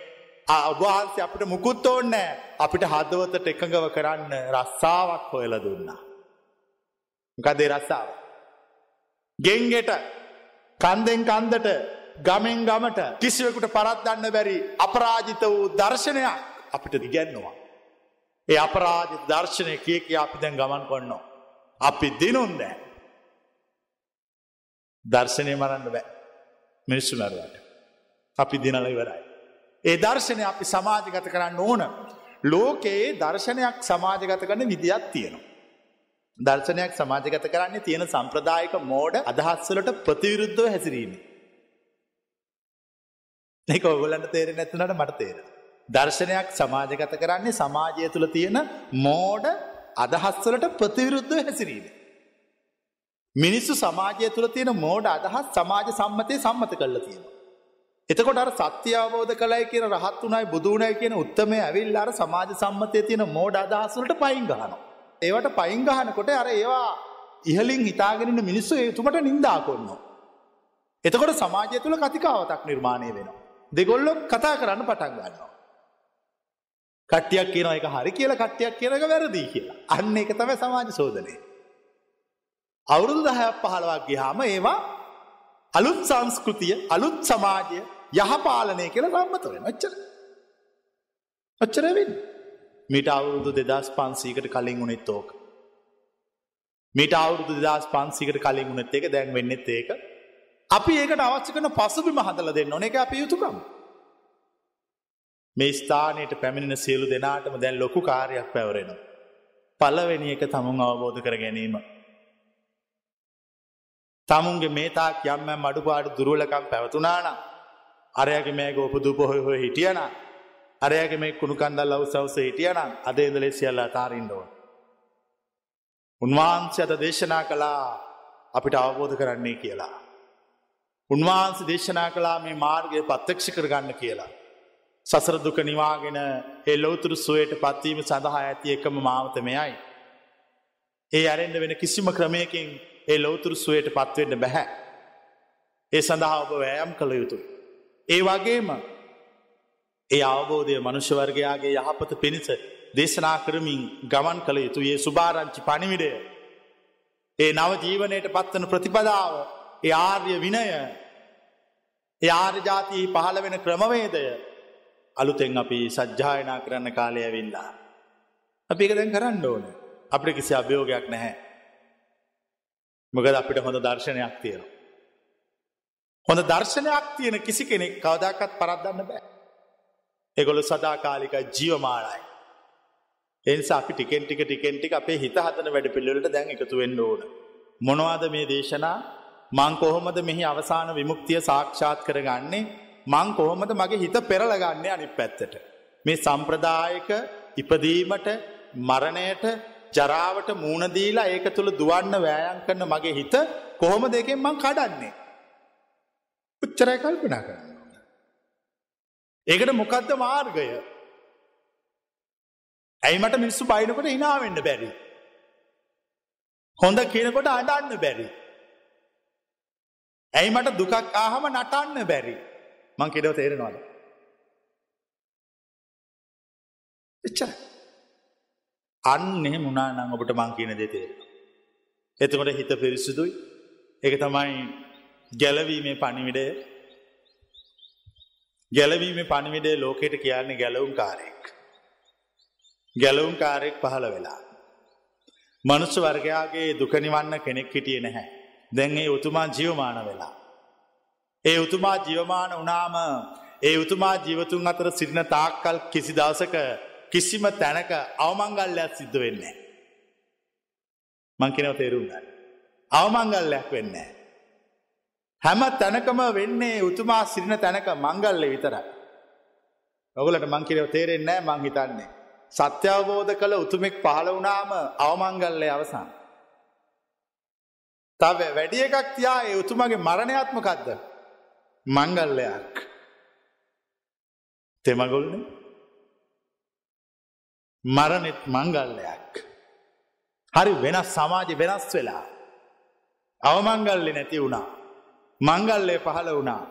ඔබහන්සේ අපිට මුකුත් ඕන්නෑ අපිට හදවතට එකඟව කරන්න රස්සාාවක් හොයල දුන්නා. ගදේ රස්සාාව. ගෙන්ගෙට කන්දෙන් කන්දට ගමෙන් ගමට කිසිවෙකුට පරත්දන්න බැරි අපරාජිත වූ දර්ශනයක් අපිට දිගැන්නවා. ඒ අපරාජ දර්ශනය කිය කිය අපි දැන් ගමන් කොන්නවා. අපි දිනුන් දැන්. දර්ශනය මරන්න බෑ මිනිස්සු මැරුවට. අපි දිනල ඉවරයි. ඒ දර්ශනය අපි සමාජගත කරන්න ඕන. ලෝකයේ දර්ශනයක් සමාජගත කරන්න විදියක් තියෙනවා. දර්ශනයක් සමාජගත කරන්නේ තියෙන සම්ප්‍රදායක මෝඩ අදහස්වලට ප්‍රතිවිරුද්ධව හැසිරීම. ඒක ඔගොල්ලන්ට තේරෙන්නේ නැත්නම් මට තේරෙනවා. දර්ශනයක් සමාජගත කරන්නේ සමාජය තුළ තියෙන මෝඩ අදහස්වලට ප්‍රතිවිරුද්ධව හැසිරීම. මිනිස්සු සමාජය තුළ තියෙන මෝඩ අදහස් සමාජ සම්මතය සම්මත කරලා තියෙනවා. එතකොට අර සත්‍ය අවබෝධ කළයි කියන රහත් උනායි බුදු උනායි කියන උත්තරමය ඇවිල්ලා අර සමාජ සම්මතයේ තියෙන මෝඩ අදහස් වලට පයින් ගහනවා. ඒවට පයින් ගහනකොට අර ඒවා ඉහලින් හිතාගෙන ඉන්න මිනිස්සු ඒ තුමට නිඳා කරනවා. එතකොට සමාජය තුළ කතිකාවතක් නිර්මාණය වෙනවා. දෙගොල්ලෝ කතා කරන්න පටන් ගන්නවා. කට්ටියක් කියනවා එක හරි කියලා කට්ටියක් කියන එක වැරදි කියලා. අන්න ඒක තමයි සමාජ සෝදනය. අවුරුදු 10ක් 15ක් ගියාම ඒවා අලුත් සංස්කෘතිය, අලුත් සමාජය යහපාලනය කියලා සම්මත වෙනවා. එච්චර. ඔච්චර වෙන්නේ. මීට අවුරුදු 2500කට කලින් උනේත් ඕක. මීට අවුරුදු 2500කට කලින් උනේත් ඒක දැන් වෙන්නෙත් ඒක. අපි ඒකට අවශ්‍ය කරන පසුබිම හදලා දෙන්න ඕනේ. ඒක අපේ යුතුයකම. මේ ස්ථානයට පැමිණෙන සියලු දෙනාටම දැන් ලොකු කාර්යයක් පැවරෙනවා. පළවෙනි එක තමුන් අවබෝධ කර ගැනීම. තමුන්ගේ මේ තාක් යම්ම අඩුපාඩු දුරුවලකම් පැවතුනාන අරයගේ මේක උපදූ පොහොය හොය හිටියන අරයගේ මේ කුණු කන්දල් අවසවස හිටියනම් අද ඉඳලේ සියල්ල අතාරින්ඩුව. උන්වහන්සේ අද දේශනා කළා අපිට අවබෝධ කරන්නේ කියලා. උන්වහන්සේ දේශනා කළා මේ මාර්ගය පත්තක්ෂ කරගන්න කියලා. සසර දුක නිවාගෙන ඒ ලෝතුරු සුවයට පත්වීම සඳහා ඇති එකම මාවත මෙයයි. ඒ අරෙන්ඩ වෙන කිසිම ක්‍රමයකින් ඒ ලෝතුරු සුවයට පත්වෙන්න බැහැ. ඒ සඳහා ඔබ වෑයම් කළ යුතු. ඒ වගේම ඒ අවබෝධය මනුෂ්‍යවර්ගයාගේ යහපත පිණිස දේශනා කරමින් ගමන් කළ යුතු ඒ සුභාරංචි පණිවිඩය. ඒ නව ජීවනයට පත්වන ප්‍රතිපදාව ඒ ආර්ය විනය ඒ ආර්ජාතිී පහළ වෙන ක්‍රමවේදය අලුතෙන් අපි සජ්්‍යායනා කරන්න කාලය ඇවිල්ලා. අපි එක දැන් කරන්න ඕන අපට කිසි අභයෝගයක් නැහැ. මොකද අපිට හොඳ දර්ශනයක් තියෙන. හොඳ දර්ශනයක් තියෙන කිසි කෙනෙක් කවදාකත් පරද්දන්න බෑ. එගොලු සදාකාලික ජීවමානයි. එනිසා අපි ටිකෙන් ටික ටිකෙන් ටික අපේ හිත හදන වැඩ පිළිවෙලට දැන් එකතු වෙන්න ඕන. මොනවාද මේ දේශනා මං කොහොමද මෙහි අවසාන විමුක්තිය සාක්ෂාත් කරගන්නේ මං කොහොමද මගේ හිත පෙරලගන්නේ අනිත් පැත්තට. මේ සම්ප්‍රදායක ඉපදීමට මරණයට ජරාවට මූුණදීලා ඒක තුළ දුවන්න වෑයන් කරන මගේ හිත කොහොම දෙකෙන් මං කඩන්නේ. උච්චරයි කල්පනා කරන්න. ඒකට මොකක්ද මාර්ගය. ඇයිමට මිනිස්සු බයිනකොට හිනාවෙන්න බැරි. හොඳ කියනකොට අඩන්න බැරි. ඇයිමට දුකක් ආහම නටන්න බැරි. මං කෙඩව තේරෙනවාද. එච්චර. අන්න එහෙ මුණා නම් ඔබට මං කියන දේ තේරෙනවා. එතකොට හිත පිරිසුදුයි. ඒක තමයි ගැලවීමේ පණිවිඩය. ගැලවීමේ පණිවිඩය ලෝකයට කියන්නේ ගැලවුම් කාරයෙක්. ගැලවුම් කාරයෙක් පහළ වෙලා. මනුස්ස වර්ගයාගේ දුක නිවන්න කෙනෙක් හිටියේ නැහැ. දැන් ඒ උතුමා ජීවමාන වෙලා. ඒ උතුමා ජීවමාන වනාම ඒ උතුමා ජීවතුන් අතර සිටින තාක්කල් කිසි දවසක කිසිම තැනක අවමංගල්ලයක් සිද්ධ වෙන්නේ. මංකිනව තේරුම්ගන්න. අවමංගල්ලයක් වෙන්නේ. හැම තැනකම වෙන්නේ උතුමා සිරින තැනක මංගල්ල විතරයි. ඔගලට මංකිනව තේරෙන්නේ මං හිතන්නේ. සත්‍යවබෝධ කළ උතුමෙක් පහළ වනාම අවමංගල්ලය අවසන්. තව වැඩි එකක් තියා ඒ උතුමගේ මරණයාත්මකක්ද මංගල්ලයක් තෙමගොල්නේ මරණෙත් මංගල්ලයක්. හරි වෙනස් සමාජ වෙනස් වෙලා. අවමංගල්ලෙ නැති වුණා. මංගල්ලය පහළ වුණා.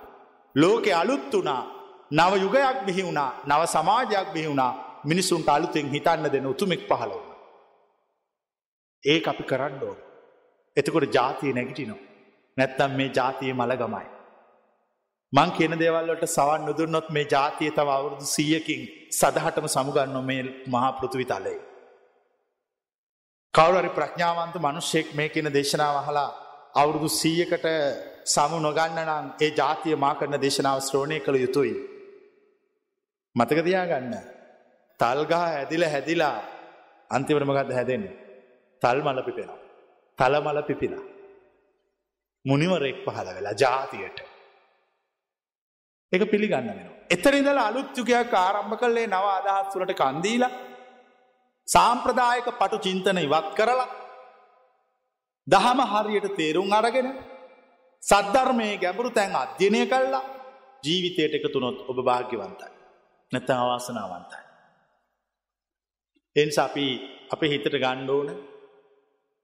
ලෝකෙ අලුත් වුණා නව යුගයක් බිහි වුණා නව සමාජයක් බිහි වුණා මිනිසුන්ට අලුතෙන් හිතන්න දෙන උතුමෙක් පහළ වුණ. ඒ අපි කරන්න ඕන. එතකොට ජාතිය නැගිටිනවා. නැත්තම් මේ ජාතිය මළගමයි. මං කියන දේවල්ලට සවන් නුදුන්නොත් මේ ජාතිය තව අවුරුදු සීයකින් සදහටම සමුගන්න මේ මහා පෘථවි තලේ. කවුරරි ප්‍රඥාවන්ත මනුෂ්‍යෙක් මේ කියන දේශනාව අහලා අවුරුදු සීයකට සමු නොගන්න නම් ඒ ජාතිය මා කරන දේශනාව ශ්‍රෝණය කළ යුතුයි. මතකතියා ගන්න. තල්ගහ ඇදිල හැදිලා අන්තිවරමගත් හැදෙන් තල් මල පිපෙන. තල මල පිපින. මුනිවරෙක් පහළ වෙලා ජාතියට. එක පිළිගන්න වෙන. එතරිදල අලුත්තුකයක් ආරම්භ කල්ලේ නව අදහත් වලට කන්දීලා සාම්ප්‍රදායක පටු චින්තන ඉවත් කරලා දහම හරියට තේරුම් අරගෙන සද්ධර්මය ගැඹුරු තැන් අධ්‍යනය කල්ලා ජීවිතයට එකතුනොත් ඔබ භාග්‍යවන්තයි. නැත අවාසනාවන්තයි. එන්ස අපි අප හිතට ගණ්ඩෝන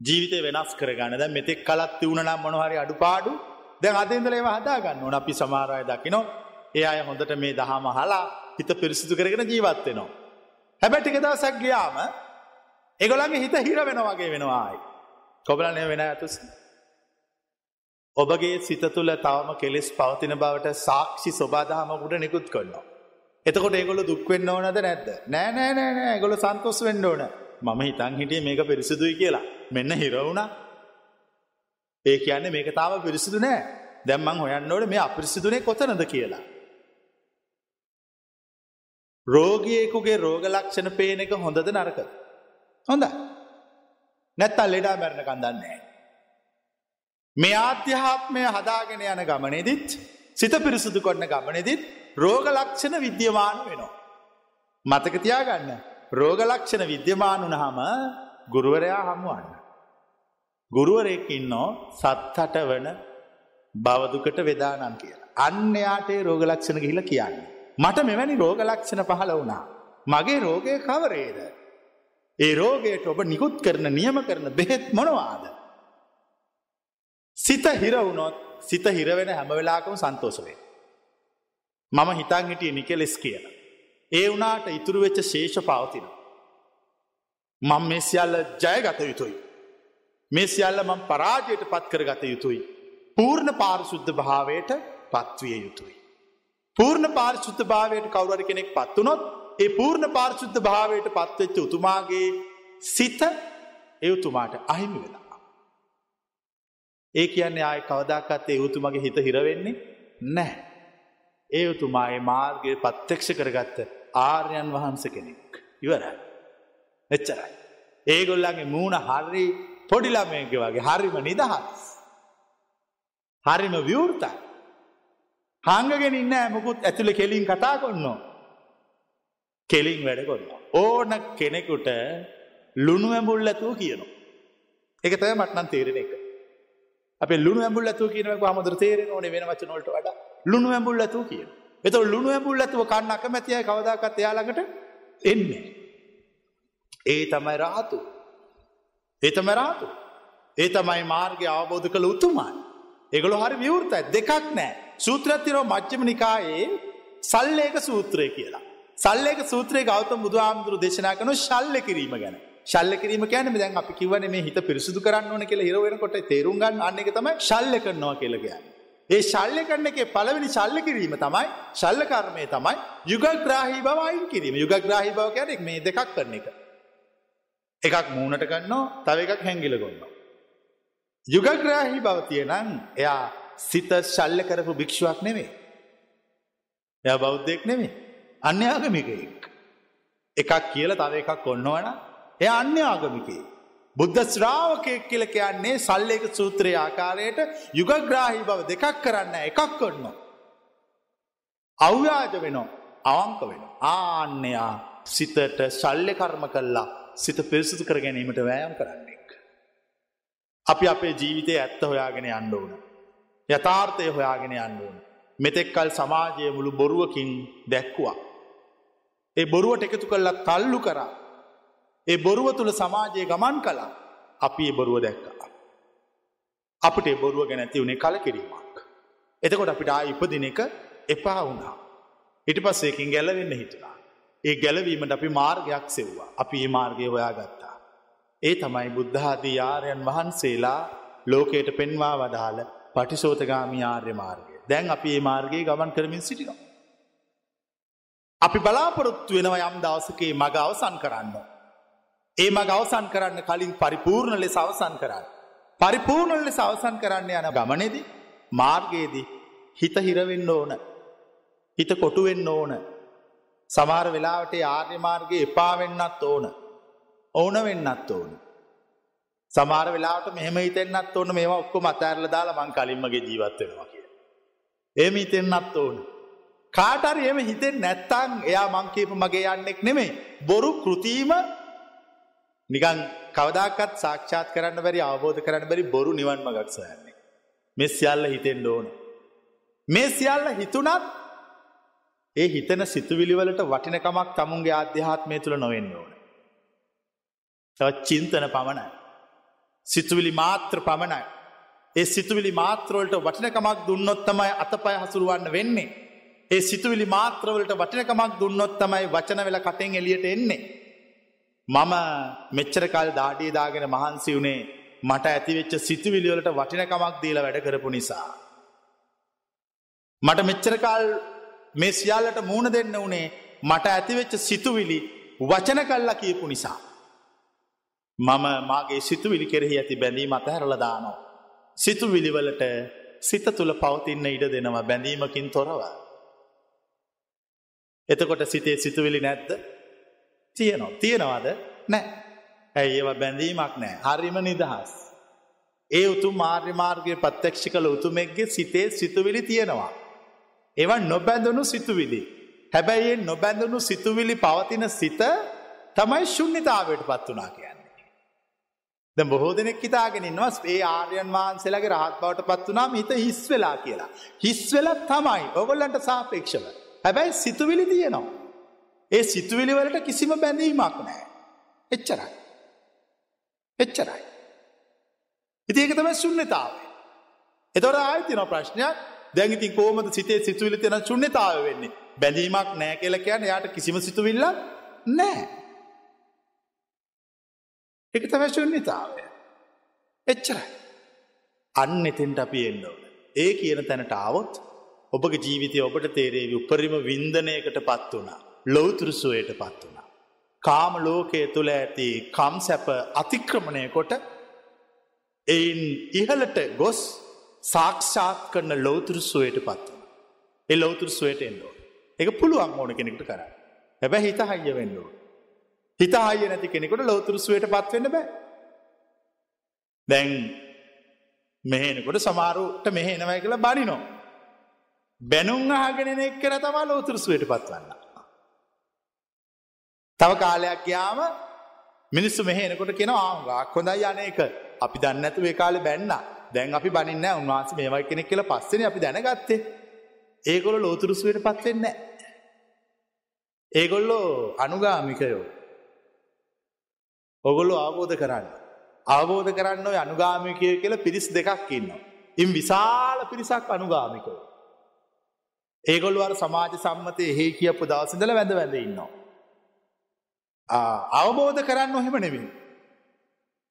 ජීවිතය වෙනස් කරගන්න දැ මෙතෙක් කලත් තිවුණනම් මොනහරි අඩුපාඩු දැන් අදෙන්දලේ හදා ගන්න ඕන අපි සමාරය දකිනො ඒ අය හොඳට මේ දහම හලා හිත පිරිසිදු කරගෙන ජීවත්වෙනවා. හැබැටික දවසක් ගියාම එගොලගේ හිත හිර වෙන වගේ වෙනවායි. කොබලනය වෙන ඇතුස. ඔබගේ සිත තුළ තවම කෙලෙස් පවතින බවට සාක්ෂි ස්වබාදහමකුට නිකුත් කොන්නවා. එතකොට ඒගොල දුක්වෙන්න ඕනද නැද්ද නෑ නෑ නෑ නෑ ගොල සන්තොස් වෙන්න ඕන මම හිතන් හිටිය මේක පිරිසිදුයි කියලා මෙන්න හිරවුණ ඒ කියන්නේ මේක තාව පිරිසිදු නෑ දැම්මං හොයන්නෝට මේ අපිරිසිදුනේ කොතනද කියලා. රෝගියෙකුගේ රෝග ලක්ෂණ පේන එක හොඳද නරක. හොඳ නැත්තල් ලෙඩා මැරණ කන්දන්නේ. මේ ආධ්‍යාත්මය හදාගෙන යන ගමනෙදිත් සිත පිරිසුදු කොන්න ගමනෙදිත් රෝග ලක්ෂණ විද්‍යමාන වෙනවා. මතකතියා ගන්න රෝග ලක්ෂණ විද්‍යමාන වනහම ගුරුවරයා හමුවන්න. ගුරුවරෙක් ඉන්නෝ සත්හට වන බවදුකට වෙදානම් කියලා. අන්න යාටේ රෝග ලක්ෂණ ගිහිල කියන්නේ. මට මෙවැනි රෝග ලක්ෂණ පහළ වුණා. මගේ රෝගය කවරේද. ඒ රෝගයට ඔබ නිකුත් කරන නියම කරන බෙහෙත් මොනවාද. සිත හිරවුණොත් සිත හිරවෙන හැමවෙලාකම සන්තෝසවේ. මම හිතන් හිටිය නිකෙලෙස් කියන. ඒ වනාට ඉතුරු වෙච්ච ශේෂ පවතින. මං මේ සියල්ල ජයගත යුතුයි. මේ සියල්ල මං පරාජයට පත් කර ගත යුතුයි. පූර්ණ පාරිශුද්ධ භාවයට පත්විය යුතුයි. පූර්ණ පාරිශුද්ධ භාවයට කවුරට කෙනෙක් පත්වනොත් ඒ පූර්ණ පාරිශුද්ධ භාවයට පත්වෙච්ච උතුමාගේ සිත එවතුමාට අහිමි වෙලා. ඒ කියන්නේ ආය කවදාකත් ඒ උතුමගේ හිත හිරවෙන්නේ නැහැ. ඒ උතුමාගේ මාර්ගය පත්්‍යක්ෂ කරගත්ත ආර්යන් වහන්ස කෙනෙක්. ඉවරයි. එච්චරයි. ඒගොල්ලගේ මූුණ හරි පොඩිලමයගේ වගේ හරිම නිදහස්. හරිම විවෘතයි. හංගගෙන ඉන්න ඇමකුත් ඇතුළ කෙලින් කතා කොන්නෝ. කෙලින් වැඩ කොන්න. ඕන කෙනෙකුට ලුණු ඇඹුල් ඇතුව කියනවා. එක තය මටනන් තේරෙන එක. අප ලුණු ඇඹුල් ඇතුව කියනක හමදර තේරෙන ඕන වෙන වචනොලට වඩා ලුණු ඇඹුල් ඇතුව කියන. එත ලුණු ඇඹුල් ඇතුව කන්න අකමැතිය කවදාකත් එයාළඟට එන්නේ. ඒ තමයි රාතු. ඒ තම රාතු. ඒ තමයි මාර්ගය අවබෝධ කළ උතුමයි. එගොලු හරි විවෘතයි දෙකක් නෑ. සූත්‍රත්තිරෝ මච්චම නිකායේ සල්ලේක සූත්‍රය කියලා. සල්ලේක සූත්‍රය ගෞතම බුදු ආමුදුරු දේශනා කනු ශල්ල කිරීම ගැන. ශල්ල කිරීම කියන දැන් අපි කිවන මේ හිත පිරිසුදු කරන්න ඕන කියලා හිරවෙනකොට තේරුම් ගන්න අන්න එක තමයි ශල්ල කරනවා කියලා කියන්නේ. ඒ ශල්්‍ය කරන එක පළවෙනි ශල්ල කිරීම තමයි ශල්ල කර්මය තමයි යුගග්‍රාහි බව අයින් කිරීම යුගග්‍රාහි බව කියන මේ දෙකක් කරන එක. එකක් මූුණට ගන්නවා තව එකක් හැංගිල ගොන්නවා. යුගග්‍රාහි බව තියෙනං එයා සිත ශල්ල කරපු භික්ෂුවක් නෙවේ. එය බෞද්ධයෙක් නෙවේ. අන්‍ය ආගමිකයෙක්. එකක් කියල තව එකක් ඔන්නවන එය අන්‍ය ආගමිකේ. බුද්ධ ශ්‍රාවකයෙක් කියල කියන්නේ සල්ලේක සූත්‍රයේ ආකාරයට යුගග්‍රාහි බව දෙකක් කරන්න එකක් කොන්න. අව්‍යාජ වෙනවා අවංක වෙන. ආන්‍යයා සිතට ශල්්‍ය කර්ම කල්ලා සිත පිරිසිදු කර ගැනීමට වෑයම් කරන්නෙක්. අපි අපේ ජීවිතය ඇත්ත හොයාගෙන අන්න ඕන. යථාර්ථය හොයාගෙන යන්න ඕන. මෙතෙක්කල් සමාජය මුළු බොරුවකින් දැක්කුවා. ඒ බොරුවට එකතු කල්ලා තල්ලු කරා ඒ බොරුව තුළ සමාජය ගමන් කලා අපි ඒ බොරුව දැක්කා. අපට ඒ බොරුව ගැන ඇති වුණේ කල කිරීමක්. එතකොට අපිට ආ ඉපදින එක එපා වුණා. ඉටි පස්සේකින් ගැලවෙන්න හිතුනා. ඒ ගැලවීමට අපි මාර්ගයක් සෙව්වා. අපි ඒ මාර්ගය හොයා ගත්තා. ඒ තමයි බුද්ධාදී ආරයන් වහන්සේලා ලෝකයට පෙන්වා වදාළ පටිසෝතගාමි ආර්ය මාර්ගය. දැන් අපි ඒ මාර්ගයේ ගමන් කරමින් සිටිනවා. අපි බලාපොරොත්තු වෙනව යම් දවසකේ මග අවසන් කරන්න. ඒ මග අවසන් කරන්න කලින් පරිපූර්ණ ලෙස අවසන් කරන්න. පරිපූර්ණ ලෙස අවසන් කරන්න යන ගමනේදී මාර්ගයේදී හිත හිරවෙන්න ඕන. හිත කොටු වෙන්න ඕන. සමහර වෙලාවට ආර්ය මාර්ගයේ එපා වෙන්නත් ඕන. ඕන වෙන්නත් ඕන. සමහර වෙලාවට මෙහෙම හිතෙන්නත් ඕන මේවා ඔක්කොම අතහැරලා දාලා මං කලින්මගේ ජීවත් වෙනවා කියලා. එහෙම හිතෙන්නත් ඕන. කාට හරි එහෙම හිතෙන්නේ නැත්තම් එයා මං කියපු මගේ යන්නෙක් නෙමෙයි. බොරු කෘතිම නිකන් කවදාකවත් සාක්ෂාත් කරන්න බැරි අවබෝධ කරන්න බැරි බොරු නිවන් මඟක් සොයන්නේ. මේ සියල්ල හිතෙන්න ඕන. මේ සියල්ල හිතුණත් ඒ හිතන සිතුවිලි වලට වටිනකමක් තමුන්ගේ ආධ්‍යාත්මය තුළ නොවෙන්න ඕන. තවත් චින්තන පමණයි. සිතුවිලි මාත්‍ර පමණයි. ඒ සිතුවිලි මාත්‍රවලට වටිනකමක් දුන්නොත් තමයි අතපය හසුරුවන්න වෙන්නේ. ඒ සිතුවිලි මාත්‍රවලට වටිනකමක් දුන්නොත් තමයි වචන වෙලා කටෙන් එළියට එන්නේ. මම මෙච්චර කාල දාඩිය දාගෙන මහන්සි වුණේ මට ඇතිවෙච්ච සිතුවිලි වලට වටිනකමක් දීලා වැඩ කරපු නිසා. මට මෙච්චර කාල මේ සියල්ලට මූණ දෙන්න උනේ මට ඇතිවෙච්ච සිතුවිලි වචන කල්ලා කියපු නිසා. මම මාගේ සිතුවිලි කෙරෙහි ඇති බැඳීම අතහැරලා දානවා. සිතුවිලිවලට සිත තුළ පවතින්න ඉඩ දෙනවා බැඳීමකින් තොරව. එතකොට සිතේ සිතුවිලි නැද්ද තියනවා තියෙනවාද නෑ ඇයි ඒව බැඳීමක් නෑ හරිම නිදහස්. ඒ උතුම් මාර්ය මාර්ගය පත්්‍යක්ෂි කළ උතුමෙක්ගේ සිතේ සිතුවිලි තියෙනවා. ඒවන් නොබැඳුණු සිතුවිලි. හැබැයි නොබැඳුණු සිතුවිලි පවතින සිත තමයි ශුන්්‍යතාවට පත් වනා කියන්නේ. ද බොහෝ දෙනෙක් හිතාගෙනන්නවා ඒ ආර්යන් වහන්සේලගේ රහත් බවට පත් වනාම හිත හිස් වෙලා කියලා. හිස් වෙලත් තමයි ඔගොල්ලන්ට සාපේක්ෂව. හැබැයි සිතුවිලි තියෙනවා. ඒ සිතුවිලි වලට කිසිම බැඳීමක් නෑ. එච්චරයි. එච්චරයි. ඉතිඒක තම ශුන්්‍යතාව. එතොට ආයතින ප්‍රශ්නයක් දැඟිතින් කෝමද සිතේ සිතුවිලි තියෙන ශුන්්‍යතාව වෙන්නේ බැඳීමක් නෑ කියල කියන්න යායට කිසිම සිතුවිල්ලක් නෑ. එක තමයි ශුන්්‍යතාවය. එච්චරයි. අන්න එතෙන්ට අපි එන්න ඕන. ඒ කියන තැනට ආවොත් ඔබගේ ජීවිතය ඔබට තේරේවි උපරිම වින්දනයකට පත් වනා. ලොවතුරුසුවයට පත් වනා. කාම ලෝකයේ තුළ ඇති කම් සැප අතික්‍රමණය කොට එයින් ඉහලට ගොස් සාක්ෂාත් කරන ලෝතුරුසුවයට පත් වන. එ ලෝතුරුසුවයට එන්නෝ. එක පුළුවන් ඕන කෙනෙක්ට කර. හැබැ හිත හයිය වෙන්නෝ. හිත ආය නැති කෙනෙකුට ලෝතුරුසුවයට පත්වෙන්න බෑ. දැන් මෙහෙනකොට සමාරුට මෙහෙනවයි කියලා බනිනෝ. බැනුම් අහගෙන එක්කර තමා ලෝතුරුසුවයට පත්වන්න. තව කාලයක් යාම මිනිස්සු මෙහෙනකොට කෙන ආගක් හොඳයි යනක අපි දන්නඇතු ඒ කාලෙ බැන්න දැන් අපි බනින්න උන්වහන්ස මේවයි කෙනෙක් කියල පස්සෙන අපි දැනගත්තේ ඒගොල ලෝතුරුසුවයට පත්වෙන්න. ඒගොල්ලෝ අනුගාමිකයෝ ඔගොල්ලෝ අවබෝධ කරන්න. අවබෝධ කරන්න ඔය අනුගාමිකය කියල පිරිස් දෙකක් ඉන්න. ඉම් විශාල පිරිසක් අනුගාමිකෝ. ඒගොල්වර සමාජ සම්මතය එහෙ කියපු දවසිදල වැඳ වැඳ ඉන්නවා. අවබෝධ කරන්න ඔහෙම නෙවින්.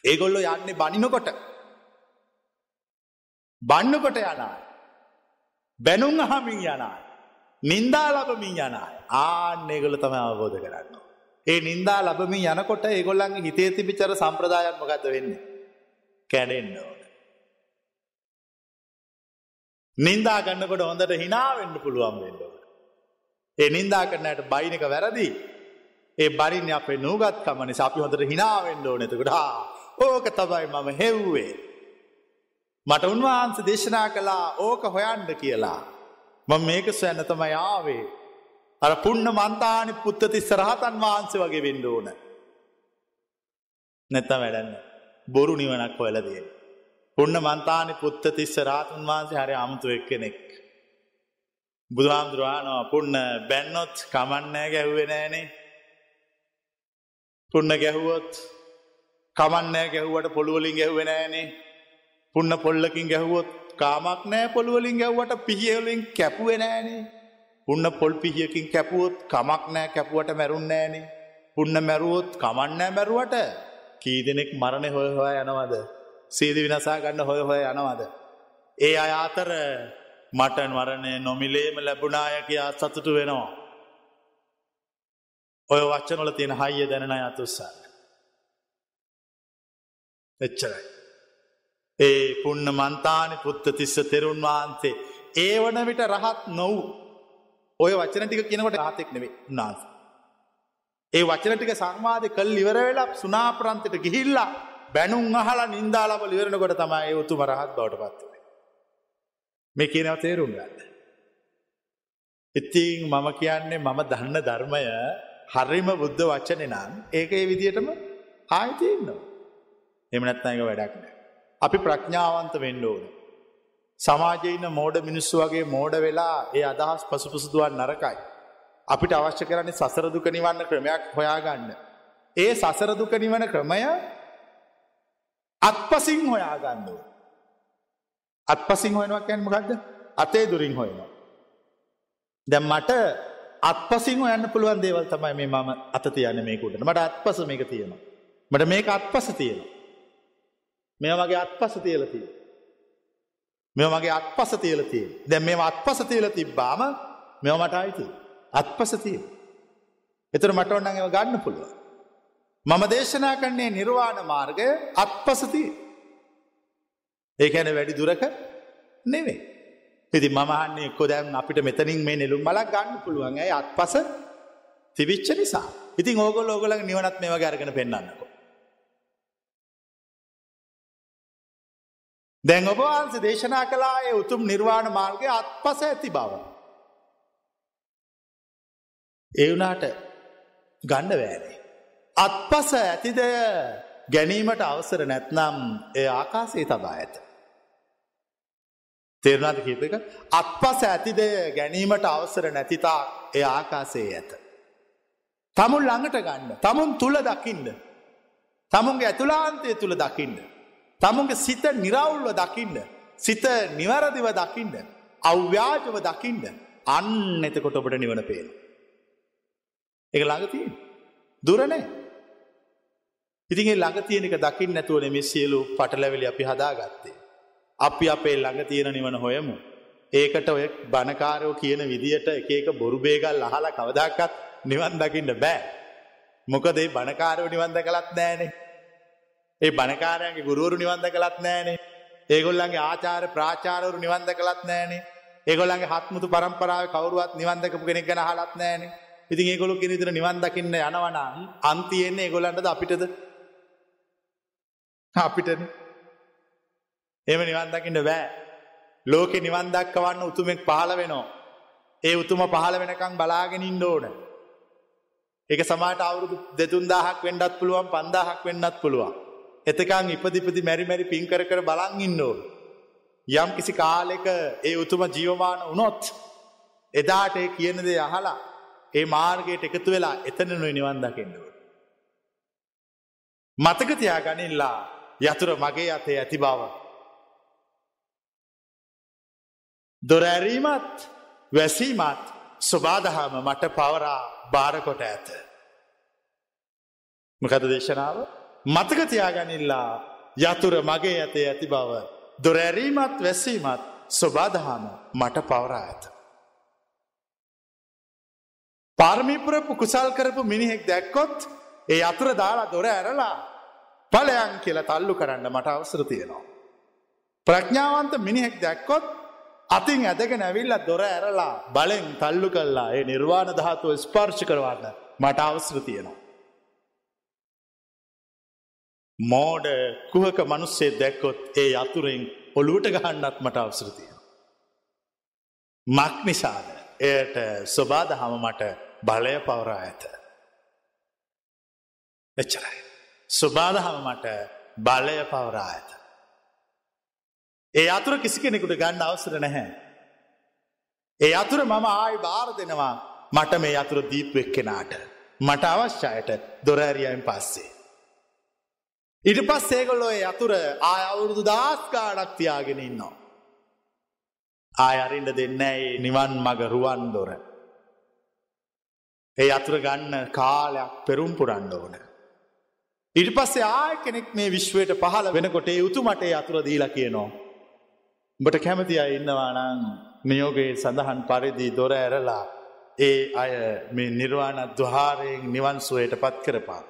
ඒගොල්ලො යන්නේ බනිනකොට. බන්නකොට යනායි. බැනුම් අහමින් යනායි. නින්දා ලබමින් යනායි ආන්නේගොල තම අවබෝධ කරන්න. ඒ නින්දා ලබමින් යනකොට ඒගොල්ලන්ගේ හිතේ තිබිචර සම්ප්‍රදායක් මොකද වෙන්නේ. කැඩෙන්න ඕන. නින්දා ගන්නකොට හොඳට හිනාවෙන්න පුළුවන් වෙන්න ඕන. ඒ නින්දා කරන්නට බයිනක වැරදි. ඒ බරින්න අපේ නූගත්කම නිසා අපි හොඳට හිනාවෙන්න ඕන එතකොට ඕක තමයි මම හෙව්වේ. මට උන්වහන්ස දේශනා කළා ඕක හොයන්ඩ කියලා. මම මේක සොයන්න තමයි ආවේ අර පුන්න මන්තානි පුත්තතිස්ස රහතන් වහන්සේ වගේ වෙන්න ඕන. නැත්තම් වැඩන්න. බොරු නිවනක් හොයලදේ. පුන්න මන්තානි පුත්තතිස්ස රාතුන් වහන්සේ හරි අමුතු එක් කෙනෙක්. බුදුහාමුදුරවානවා පුන්න බැන්නොත් කමන්නෑ ගැහ්ුවේ නෑනේ. පුන්න ගැහුවොත් කමන්නෑ ගැහුවට පොළුවලින් ගැහුවේ නෑනේ. පුන්න පොල්ලකින් ගැහුවොත් කාමක් නෑ පොළුවලින් ගැව්වට පිහියවලින් කැපුවේ නෑනේ. උන්න පොල් පිහියකින් කැපුවොත් කමක් නෑ කැපුවට මැරුන්නෑනේ. උන්න මැරුවොත් කමන්නෑ මැරුවට කී දෙනෙක් මරණය හොය හොය යනවද. සීද විනසා ගන්න හොය හොය යනවද. ඒ අය අතර මටන් වරණය නොමිලේම ලැබුණාය කියා සතුටු වෙනවා. ඔය වච්චනොල තියෙන හයිය දැනන අතුස්සන්න. එච්චරයි. ඒ පුන්න මන්තානි පුත්ත තිස්ස තෙරුන් වහන්සේ ඒ වන විට රහත් නොව් ඔය වචන ටික කියනකොට රහතෙක් නෙවේ උන්නාස. ඒ වචන ටික සංවාධය කල් ඉවර වෙලා සුනාපරන්තයට ගිහිල්ලා බැනුම් අහලා නින්දාලාබ ලිවරණකොට තමයි උතුම රහත් බවට පත්වනේ. මේ කියනව තේරුම් ගන්න. ඉතින් මම කියන්නේ මම දන්න ධර්මය හරිම බුද්ධ වචන නම් ඒක ඒ විදිහටම ආයතියන්නවා. එමනත්න එක වැඩක් නෑ. අපි ප්‍රඥාවන්ත වෙන්න ඕන. සමාජයන්න මෝඩ මිනිස්සු වගේ මෝඩ වෙලා ඒ අදහස් පසුපුසුදුවන් නරකයි. අපිට අවශ්‍ය කරන්නේ සසරදුක නිවන්න ක්‍රමයක් හොයාගන්න. ඒ සසරදුක නිවන ක්‍රමය අත්පසින් හොයාගන්නව. අත්පසින් හොයනවා කැන් මොකක්ද අතේ දුරින් හොයනවා. දැම් මට අත්පසින් යන්න පුළුවන් දේවල් තමයි මේ මම අත තියන්න මේකුට මට අත්පස මේක තියෙනවා. මට මේක අත්පස තියෙනවා. මෙ මගේ අත්පස තියල තිය. මෙ මගේ අත්පස තියල තිය දැ මේ අත්පස තියල තිබ්බාම මෙව මට අයිති අත්පස තිය. එතර මට ඔන්නඟව ගන්න පුළුව. මම දේශනා කරන්නේ නිර්වාණ මාර්ගය අත්පසතිය. ඒකැන වැඩි දුරක නෙවේ. ඉති මහන්නේ එක්කො දැම් අපිට මෙතනින් මේ නෙලුම් මලක් ගන්න පුළුවන් ඇයි අත් පස තිවිච්ච නිසා ඉතින් ඕගොල් ඕගලඟ නිවනත් මේව ගැරගෙන පෙන්න්නන්නකෝ. දැන් ඔබවහන්සේ දේශනා කලායේ උතුම් නිර්වාණ මාර්ගය අත් පස ඇති බව. ඒ වුනාට ගණ්ඩ වෑනේ. අත්පස ඇතිදය ගැනීමට අවසර නැත්නම් ඒ ආකාසේ තබා ඇත. තේරනාද කීප එක අත්පස ඇතිදය ගැනීමට අවසර නැතිතා එය ආකාසේ ඇත. තමුන් ළඟට ගන්න තමුන් තුළ දකින්න. තමුන්ගේ ඇතුලාන්තය තුළ දකින්න. තමුන්ගේ සිත නිරවුල්ව දකින්න. සිත නිවැරදිව දකින්න. අව්‍යාජව දකින්න අන්න එතකොට ඔබට නිවන පේන. එක ළඟතිය. දුරනෑ. ඉතිගේ ළඟ තියෙනක දකිින් නැතුවන මෙ සියලු පටලැවෙලි අපි හදාගත්තේ. අපි අපේ ළඟ තියෙන නිවන හොයමු. ඒකට ඔය බණකාරයෝ කියන විදියට එක එක බොරු බේගල් අහලා කවදක්කත් නිවන් දකින්න බෑ. මොකදේ බණකාරයෝ නිවන්ද කළත් නෑනේ. ඒ බණකාරයන්ගේ ගුරුවරු නිවන්ද කළත් නෑනේ. ඒගොල්ලන්ගේ ආචාර ප්‍රාචාරවරු නිවන්ද කළත් නෑනේ. ඒගොල්ලන්ගේ හත්මුතු පරම්පරාව කවරුවත් නිවන්දකපු කෙනෙක් ගැන හලත් නෑනේ. ඉතින් ඒගොලු කෙනෙතර නිවන් දකින්න යනවනම් අන්තියෙන්නේ ඒගොල්ලන්ටද අපිටද අපිටන එම නිවන් දකින්න බෑ. ලෝකෙ නිවන් දක්කවන්න උතුමෙක් පහළ වෙනවා. ඒ උතුම පහළ වෙනකං බලාගෙනින් ඕන. එක සමාට අවුරුදු දෙතුන්දාහක් වෙන්ඩත් පුළුවන් පන්දාහක් වෙන්නත් පුළුවන්. එතකං ඉපදිපති මැරිමැරි පින්කර කර බලන් ඉන්න ඕන. යම් කිසි කාලෙක ඒ උතුම ජීවමාන වනොත් එදාට ඒ කියනදේ අහලා ඒ මාර්ගයට එකතු වෙලා එතනනුව නිවන් දකින්නව. මතකතියා ගනිල්ලා යතුර මගේ අතේ ඇති බව දොරැරීමත් වැසීමත් ස්වබාදහම මට පවරා භාරකොට ඇත. මකද දේශනාව මතකතියාගනිල්ලා යතුර මගේ ඇතේ ඇති බව දොරැරීමත් වැසීමත් ස්වබාදහම මට පවරා ඇත. පාර්මිපුරපු කුසල් කරපු මිනිහෙක් දැක්කොත් ඒ අතුර දාලා දොර ඇරලා පලයන් කියලා තල්ලු කරන්න මට අවසර තියෙනවා. ප්‍රඥාවන්ත මිනිහෙක් දැක්කොත් අතින් ඇදගෙන ඇවිල්ල දොර ඇරලා බලෙන් තල්ලු කල්ලා ඒ නිර්වාණ ධාතුව ස්පර්ශ කරවන්න මට අවසර තියෙනවා. මෝඩ කුහක මනුස්සේ දැක්කොත් ඒ අතුරෙන් ඔලුවට ගහන්නත් මට අවසර තියෙන. මක් නිසාද එයට ස්වබාද හම මට බලය පවරා ඇත. එච්චරයි. ස්වබාද හම මට බලය පවරා ඇත. ඒ අතුර කිසි කෙනෙකුට ගන්න අවසර නැහැ. ඒ අතුර මම ආයි බාර දෙනවා මට මේ අතුර දීපු එක්කෙනාට. මට අවශ්‍යයට දොරඇරියයින් පස්සේ. ඉට පස් ඒගොල්ලො ඒ අතුර ආය අවුරුදු දස්කාඩක් තියාගෙන ඉන්නවා. ආය අරින්ට දෙන්න ඒ නිවන් මග රුවන් දොර. ඒ අතුර ගන්න කාලයක් පෙරුම් පුරන්න ඕන. ඉට පස්සේ ආය කෙනෙක් මේ විශ්වයට පහල වෙනකොට ඒ උතුමට අතුර දීලා කියනවා. උඹට කැමති අය ඉන්නවානං නියෝගයේ සඳහන් පරිදි දොර ඇරලා ඒ අය මේ නිර්වාණ දහාරයෙන් නිවන්සුවයට පත් කරපා.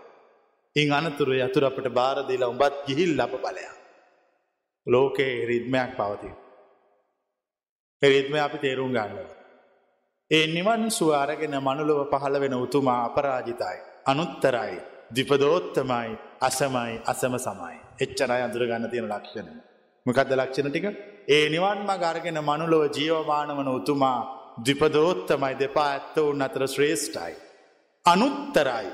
ඉන් අනතුරු යතුර අපට බාරදීලා උඹත් ගිහිල් ලබ බලයක්. ලෝකයේ රිද්මයක් පවති. රිද්ම අපි තේරුම් ගන්නවා. ඒ නිවන් සුවාරගෙන මනුලොව පහළ වෙන උතුමා අපරාජිතයි. අනුත්තරයි දිපදෝත්තමයි අසමයි අසම සමයි. එච්චරයි අඳුර ගන්න තියෙන ලක්ෂණ. මොකක්ද ලක්ෂණ ටික ඒ නිවන්ම ගර්ගෙන මනුලොව ජීවමාන වන උතුමා දිපදෝත්තමයි දෙපා ඇත්ත උන් අතර ශ්‍රේෂ්ඨයි. අනුත්තරයි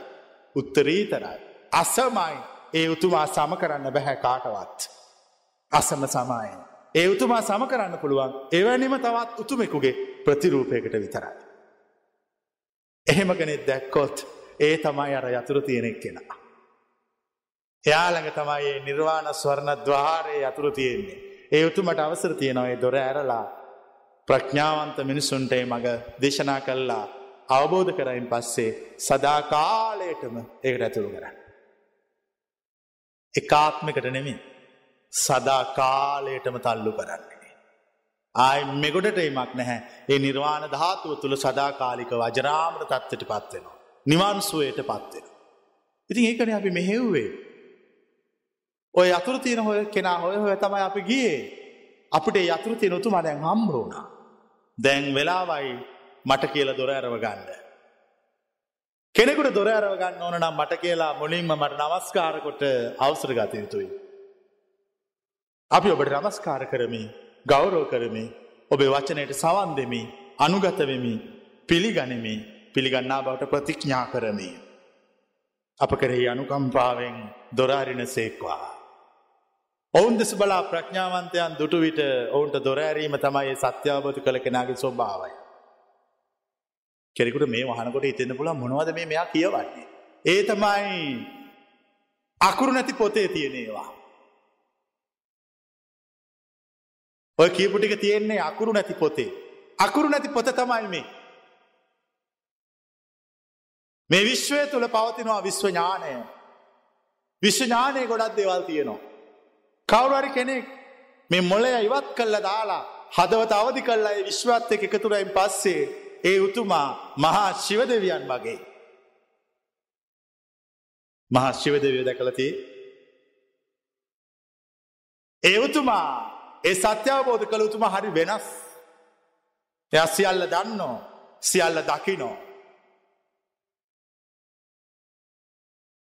උත්තරීතරයි. අසමයි ඒ උතුමා සම කරන්න බැහැ කාටවත්. අසම සමයි. ඒ උතුමා සම කරන්න පුළුවන් එවැනිම තවත් උතුමෙකුගේ ප්‍රතිරූපයකට විතරයි. එහෙම කෙනෙක් දැක්කොත් ඒ තමයි අර යතුරු තියෙනෙක් කෙනා. එයාළඟ තමයි නිර්වාණ ස්වර්ණ දවාරයේ යතුරු තියෙන්නේ. ඒ උතුමට අවසර තියෙනවේ දොර ඇරලා ප්‍රඥාවන්ත මිනිසුන්ටේ මඟ දේශනා කල්ලා අවබෝධ කරයින් පස්සේ සදාකාලයටම ඒකට ඇතුළු කරන්න. එකාත්මකට නෙමින් සදා කාලයටම තල්ලු කරන්නේ. ආය මෙගොඩට එමක් නැහැ ඒ නිර්වාණ ධාතුව තුළ සදාකාලික වජරාමට තත්වට පත්වෙනවා. නිවන්සුවයට පත්වෙන. ඉතින් ඒකන අපි මෙහෙව්වේ. ඔය අතුර තියෙන හොය කෙනා හොය හොය තමයි අපි ගියේ අපිට යතුරු තියෙන උතුමා දැන් හම්බ වුණා. දැන් වෙලාවයි මට කියලා දොර ඇරව ගන්න. කෙනෙකුට දොර ඇරව ගන්න ඕන නම් මට කියලා මුලින්ම මට නමස්කාර කොට අවසර ගත යුතුයි. අපි ඔබට නමස්කාර කරමි ගෞරව කරමි ඔබේ වචනයට සවන් දෙමි අනුගත වෙමි පිළිගනිමි පිළිගන්නා බවට ප්‍රතිඥා කරමි. අප කරෙහි අනුකම්පාවෙන් දොරාරින සේක්වා. ඔවුන් දෙස බලා ප්‍රඥාවන්තයන් දුටු විට ඔවුන්ට දොරෑරීම තමයි සත්‍යාවබෝධ කළ කෙනගේ ස්වභාවයි. කෙරෙකුට මේ වහනකොට ඉතන්න පුළ මොනවද මේ මෙයා කියවන්නේ. ඒ තමයි අකුරු නැති පොතේ තියෙනේවා. ඔය කියපුටික තියෙන්නේ අකුරු නැති පොතේ. අකුරු නැති පොත තමයි මේ. මේ විශ්වය තුළ පවතිනවා විශ්ව ඥානය. විශ්වඥානය ගොඩක් දෙවල් තියෙනවා. කවුරුහරි කෙනෙක් මේ මොලය ඉවත් කල්ල දාලා හදවත අවධි කල්ලා විශ්වත් එක එකතුරයින් පස්සේ ඒ උතුමා මහා ශිවදවියන් වගේ. මහා ශිවදවිය දැකලති ඒ උතුමා ඒ සත්‍යාවබෝධ කළ උතුමා හරි වෙනස්. එය සියල්ල දන්නෝ සියල්ල දකිනෝ.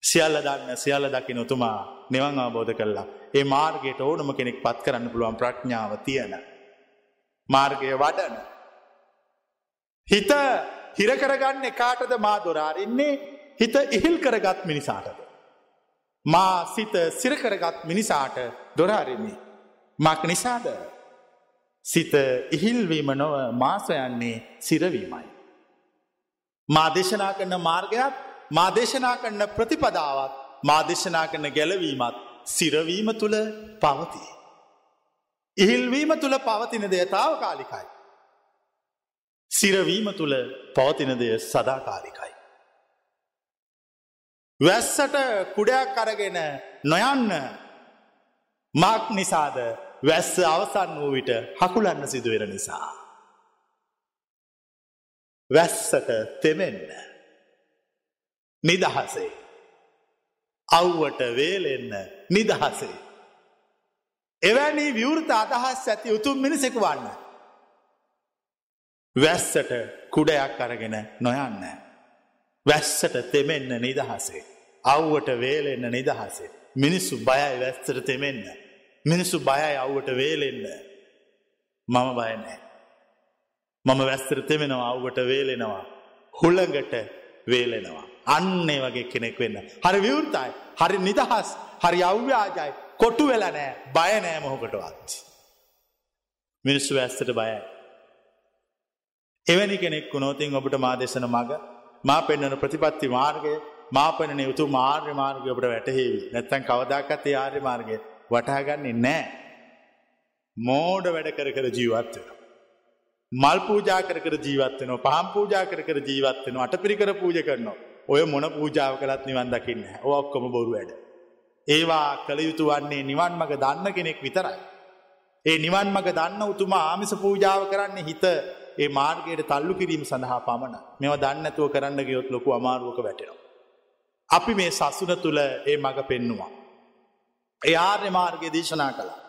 සියල්ල දන්න සියල්ල දකින උතුමා නිවන් අවබෝධ කරලා ඒ මාර්ගයට ඕනම කෙනෙක් පත් කරන්න පුළුවන් ප්‍රඥාව තියෙන. මාර්ගය වඩන. හිත හිරකරගන්න එකාටද මා දොරාරින්නේ හිත ඉහිල් කරගත් මිනිසාටද. මා සිත සිරකරගත් මිනිසාට දොරාරින්නේ. මක් නිසාද. සිත ඉහිල්වීම නොව මාසයන්නේ සිරවීමයි. මා දේශනා කරන මාර්ගයක් මා දේශනා කරන ප්‍රතිපදාවත් මා දේශනා කරන ගැලවීමත් සිරවීම තුළ පවතිී. ඉහිල්වීම තුළ පවතින දෙයතාව කාලිකයි. සිරවීම තුළ පවතින දෙය සදාකාලිකයි. වැස්සට කුඩයක් අරගෙන නොයන්න මක් නිසාද වැස්ස අවසන් වූ විට හකුලන්න සිදුවෙන නිසා. වැස්සට තෙමෙන්න නිදහසේ අව්වට වේලෙන්න නිදහසේ. එවැනි විවෘත අදහස් ඇති උතුම් මිනිසෙකු වන්න. වැස්සට කුඩයක් අරගෙන නොයන්න. වැස්සට තෙමෙන්න නිදහසේ. අව්වට වේලෙන්න නිදහසේ. මිනිස්සු බයයි වැස්සට තෙමෙන්න. මිනිස්සු බයයි අව්වට වේලෙන්න. මම බයනෑ. මම වැස්තර තෙමෙනවා අව්වට වේලෙනවා. හුළඟට වේලෙනවා. අන්නේ වගේ කෙනෙක් වෙන්න. හරි විවෘතයි හරි නිදහස් හරි අව්‍යාජයි කොටු වෙලනෑ බයනෑ මොහොකටවත්. මිනිස්සු ඇස්තට බයයි. එවැනි කෙනෙක් වුණෝතින් ඔබට මාදේශන මග මා පෙන්න්නන ප්‍රතිපත්ති මාර්ගය මාපනන යුතු මාර්ය මාර්ගය ඔබට වැටහෙවි නැත්තැන් කවදාකත් ඒ ආර්ය මාර්ගය වටහාගන්නේ නෑ. මෝඩ වැඩ කර කර ජීවත්වෙන. මල් පූජා කර කර ජීවත්වන පහම් පූජා කර කර ජීවත්වෙන අට පිරිකර පූජ කරනවා. ඔය මොන පූජාව කළත් නිවන් දකින්න ඔක්කොම බොරු වැඩ. ඒවා කළ යුතු වන්නේ නිවන් මඟ දන්න කෙනෙක් විතරයි. ඒ නිවන් මඟ දන්න උතුමා ආමිස පූජාව කරන්න හිත ඒ මාර්ගයට තල්ලු කිරීම සඳහා පමණ මෙව දන්නතුව කරන්න ගයොත් ලොකු අමාරුවක වැටෙනවා. අපි මේ සසුන තුළ ඒ මඟ පෙන්නවා. ඒ ආර්ය මාර්ගය දේශනා කළා.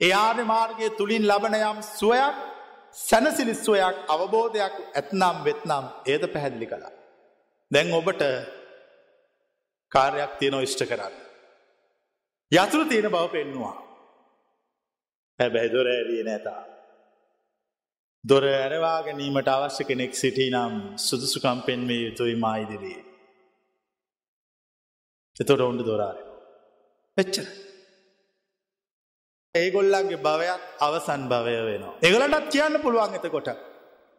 ඒ ආර්ය මාර්ගය තුළින් ලබන යම් සුවයක් සැනසිලිස්වයක් අවබෝධයක් ඇත්නම් වෙත්නම් ඒද පැහැදිලි කළා. දැන් ඔබට කාර්යක් තියෙනව ඉෂ්ට කරන්න. යතුරු තියෙන බව පෙන්නවා. හැබැයි දොර ඇරිය නැතා. දොර ඇරවා ගැනීමට අවශ්‍ය කෙනෙක් සිටී නම් සුදුසුකම් පෙන්වේ යුතුයි මායිදිරී. එතොට ඔොන්ඩ දොරාරය. එච්චර. ඒගොල්ලන්ගේ භවයක් අවසන් භවය වෙනවා. එගලටත් කියන්න පුළුවන් එතකොට.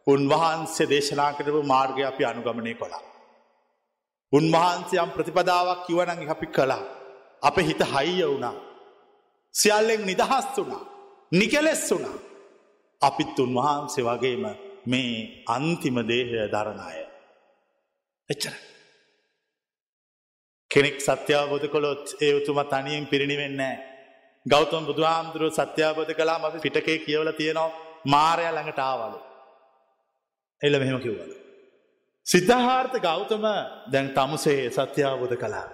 උන්වහන්සේ දේශනා කරපු මාර්ගය අපි අනුගමනය කොලා. උන්වහන්සයම් ප්‍රතිපදාවක් කිවනඟ අපි කළා. අප හිත හයිය වුණා. සියල්ලෙක් නිදහස් වුණා. නිකෙලෙස් වුණා. අපිත් උන්වහන්සේ වගේම මේ අන්තිම දේහය දරණය. එච්චර. කෙනෙක් සත්‍යාබෝධ කොළොත් ඒ උතුම තනියෙන් පිරිණිවෙන්නේ. ගෞතම බුදුහාමුදුරුව සත්‍යාබෝධ කලා මස පිටකේ කියවල තියෙනවා මාරය ළඟට ආවලු. එල්ල මෙහෙම කිව්වල. සිද්ධහාර්ථ ගෞතම දැන් තමුසේ සත්‍යාබෝධ කලා.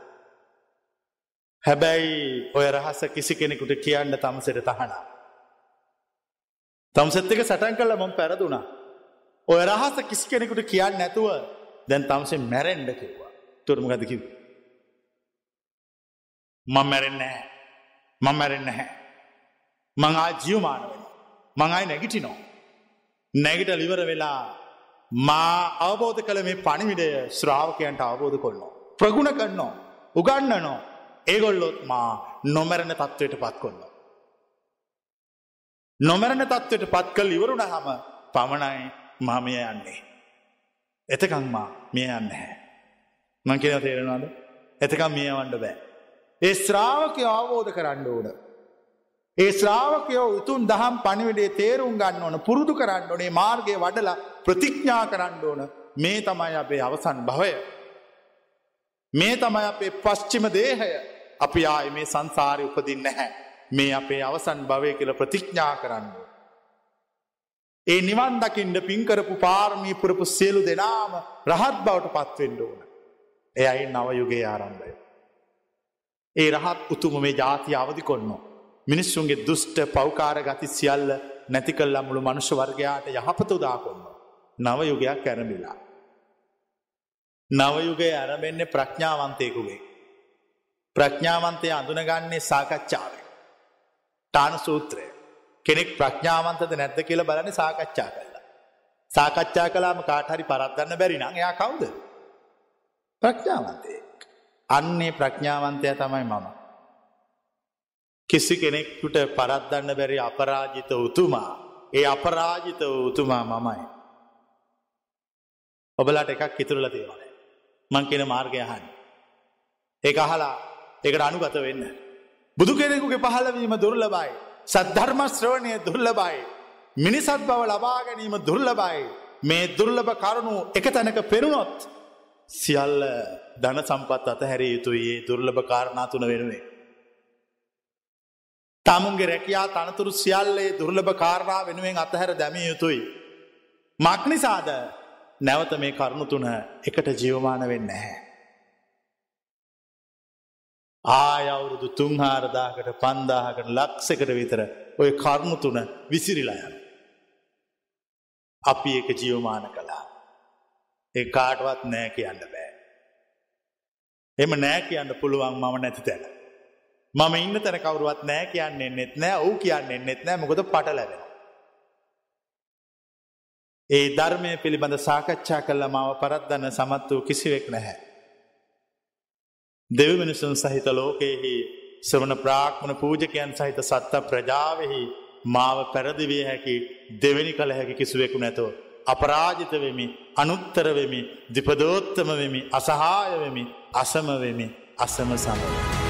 හැබැයි ඔය රහස කිසි කෙනෙකුට කියන්න තමසට තහනා. තමසත් එක සටන් කල මොම් පැරදුනා. ඔය රහස කිසි කෙනෙකුට කියන්න නැතුව දැන් තමසේ මැරෙන්ඩ කිව්වා තුරමගද කිව්. මං මැරෙන්නෑ මං මැරෙන්න හැ. මං ආ ජියවමාන වෙන. මං අයි නැගිටිනෝ. නැගිට ලිවර වෙලා මා අවබෝධ කළ මේ පණිවිඩය ශ්‍රාවකයන්ට අවබෝධ කොල්නෝ. ප්‍රගුණ කරන්නෝ. උගන්නනෝ ඒගොල්ලොත් මා නොමැරණ තත්ත්වයට පත් කොන්න. නොමැරණ තත්ත්වයට පත් කල් ඉවරුණ හම පමණයි මාමය යන්නේ. එතකං මා මිය යන්න හැ. මං කියෙන තේරෙනවාද එතකම් මිය වන්ඩ බෑ. ඒ ශ්‍රාවකය අවබෝධ කරන්න ඕන. ඒ ශ්‍රාවකයෝ උතුන් දහම් පණිවිඩේ තේරුම් ගන්න ඕන පුරුදු කරන්න ඕනේ මාර්ගය වඩලා ප්‍රතිඥ්ඥා කරන්න ඕන මේ තමයි අපේ අවසන් භවය. මේ තමයි අපේ පශ්චිම දේහය අපි ආය මේ සංසාරය උපදින්න නැහැ. මේ අපේ අවසන් භවය කියල ප්‍රතිඥ්ඥා කරන්න. ඒ නිවන් දකිින්ට පින්කරපු පාර්මී පුරපු සියලු දෙනාම රහත් බවට පත්වෙන්ඩ ඕන. එයයි නවයුගේ ආරම්භය. ඒ රහත් උතුම මේ ජාතිය අවධි කොන්නෝ. මිනිස්සුන්ගේ දුෂ්ට පෞකාර ගති සියල්ල නැති කල්ල මුළු මනුෂ්‍ය වර්ගයාට යහපත උදා කොන්න. නවයුගයක් කැරමිලා. නවයුගය ඇරමෙන්නේ ප්‍රඥාවන්තයකුගේ. ප්‍රඥාවන්තය අඳුනගන්නේ සාකච්ඡාවේ. ටාන සූත්‍රය. කෙනෙක් ප්‍රඥාවන්තද නැද්ද කියල බලන සාකච්ඡා කරලා. සාකච්ඡා කලාම කාටහරි පරත්දන්න බැරි නං එයා කවුද. ප්‍රඥාවන්තය. අන්නේ ප්‍රඥාවන්තය තමයි මම. කිසි කෙනෙක්කුට පරද්දන්න බැරි අපරාජිත උතුමා. ඒ අපරාජිත උතුමා මමයි. ඔබලාට එකක් ඉතුරල තියෙනවන. මං කියෙන මාර්ගයහන්. ඒ අහලා එකට අනුගත වෙන්න. බුදු කෙනෙකුගේ පහලවීම දුර්ලබයි. සද්ධර්ම ශ්‍රවණය දුර්ලබයි. මිනිසත් බව ලබා ගැනීම දුර්ලබයි. මේ දුර්ලභ කරුණු එක තැනක පෙරුණොත් සියල්ල ධන සම්පත් අතහැරිය යුතුයි ඒ දුර්ලභ කාරණා තුන වෙනුවේ. තමුන්ගේ රැකයා තනතුරු සියල්ලේ දුර්ලභ කාරණා වෙනුවෙන් අතහැර දැමිය යුතුයි. මක්නිසාද නැවත මේ කරුණු තුන එකට ජීවමාන වෙන්න හැ. ආයවුරුදු තුන්හාරදාකට පන්දාහකට ලක්සකට විතර ඔය කරුණු තුන විසිරිලායන. අපි එක ජීවමාන කළා. ඒ කාටවත් නෑ කියන්න බෑ. එම නෑ කියන්න පුළුවන් මම නැති තැන. මම ඉන්න තැන කවරුවත් නෑ කියන්නේ නෙත් නෑ ඔවු කියන්නේ නෙත් නෑ මොකද පට ලැබෙන. ඒ ධර්මය පිළිබඳ සාකච්ඡා කල්ල මාව පරත්දන්න සමත් වූ කිසිවෙක් නැහැ. දෙව මිනිසුන් සහිත ලෝකයෙහි සවන ප්‍රාක්්මණ පූජකයන් සහිත සත්ත ප්‍රජාවෙහි මාව පැරදිවිය හැකි දෙවැනි කළ හැකි කිසිවෙකු නැතෝ. අපරාජිත වෙමි අනුත්තර වෙමි දිපදෝත්තම වෙමි අසහාය වෙමි අසම වෙමි අසම සමව.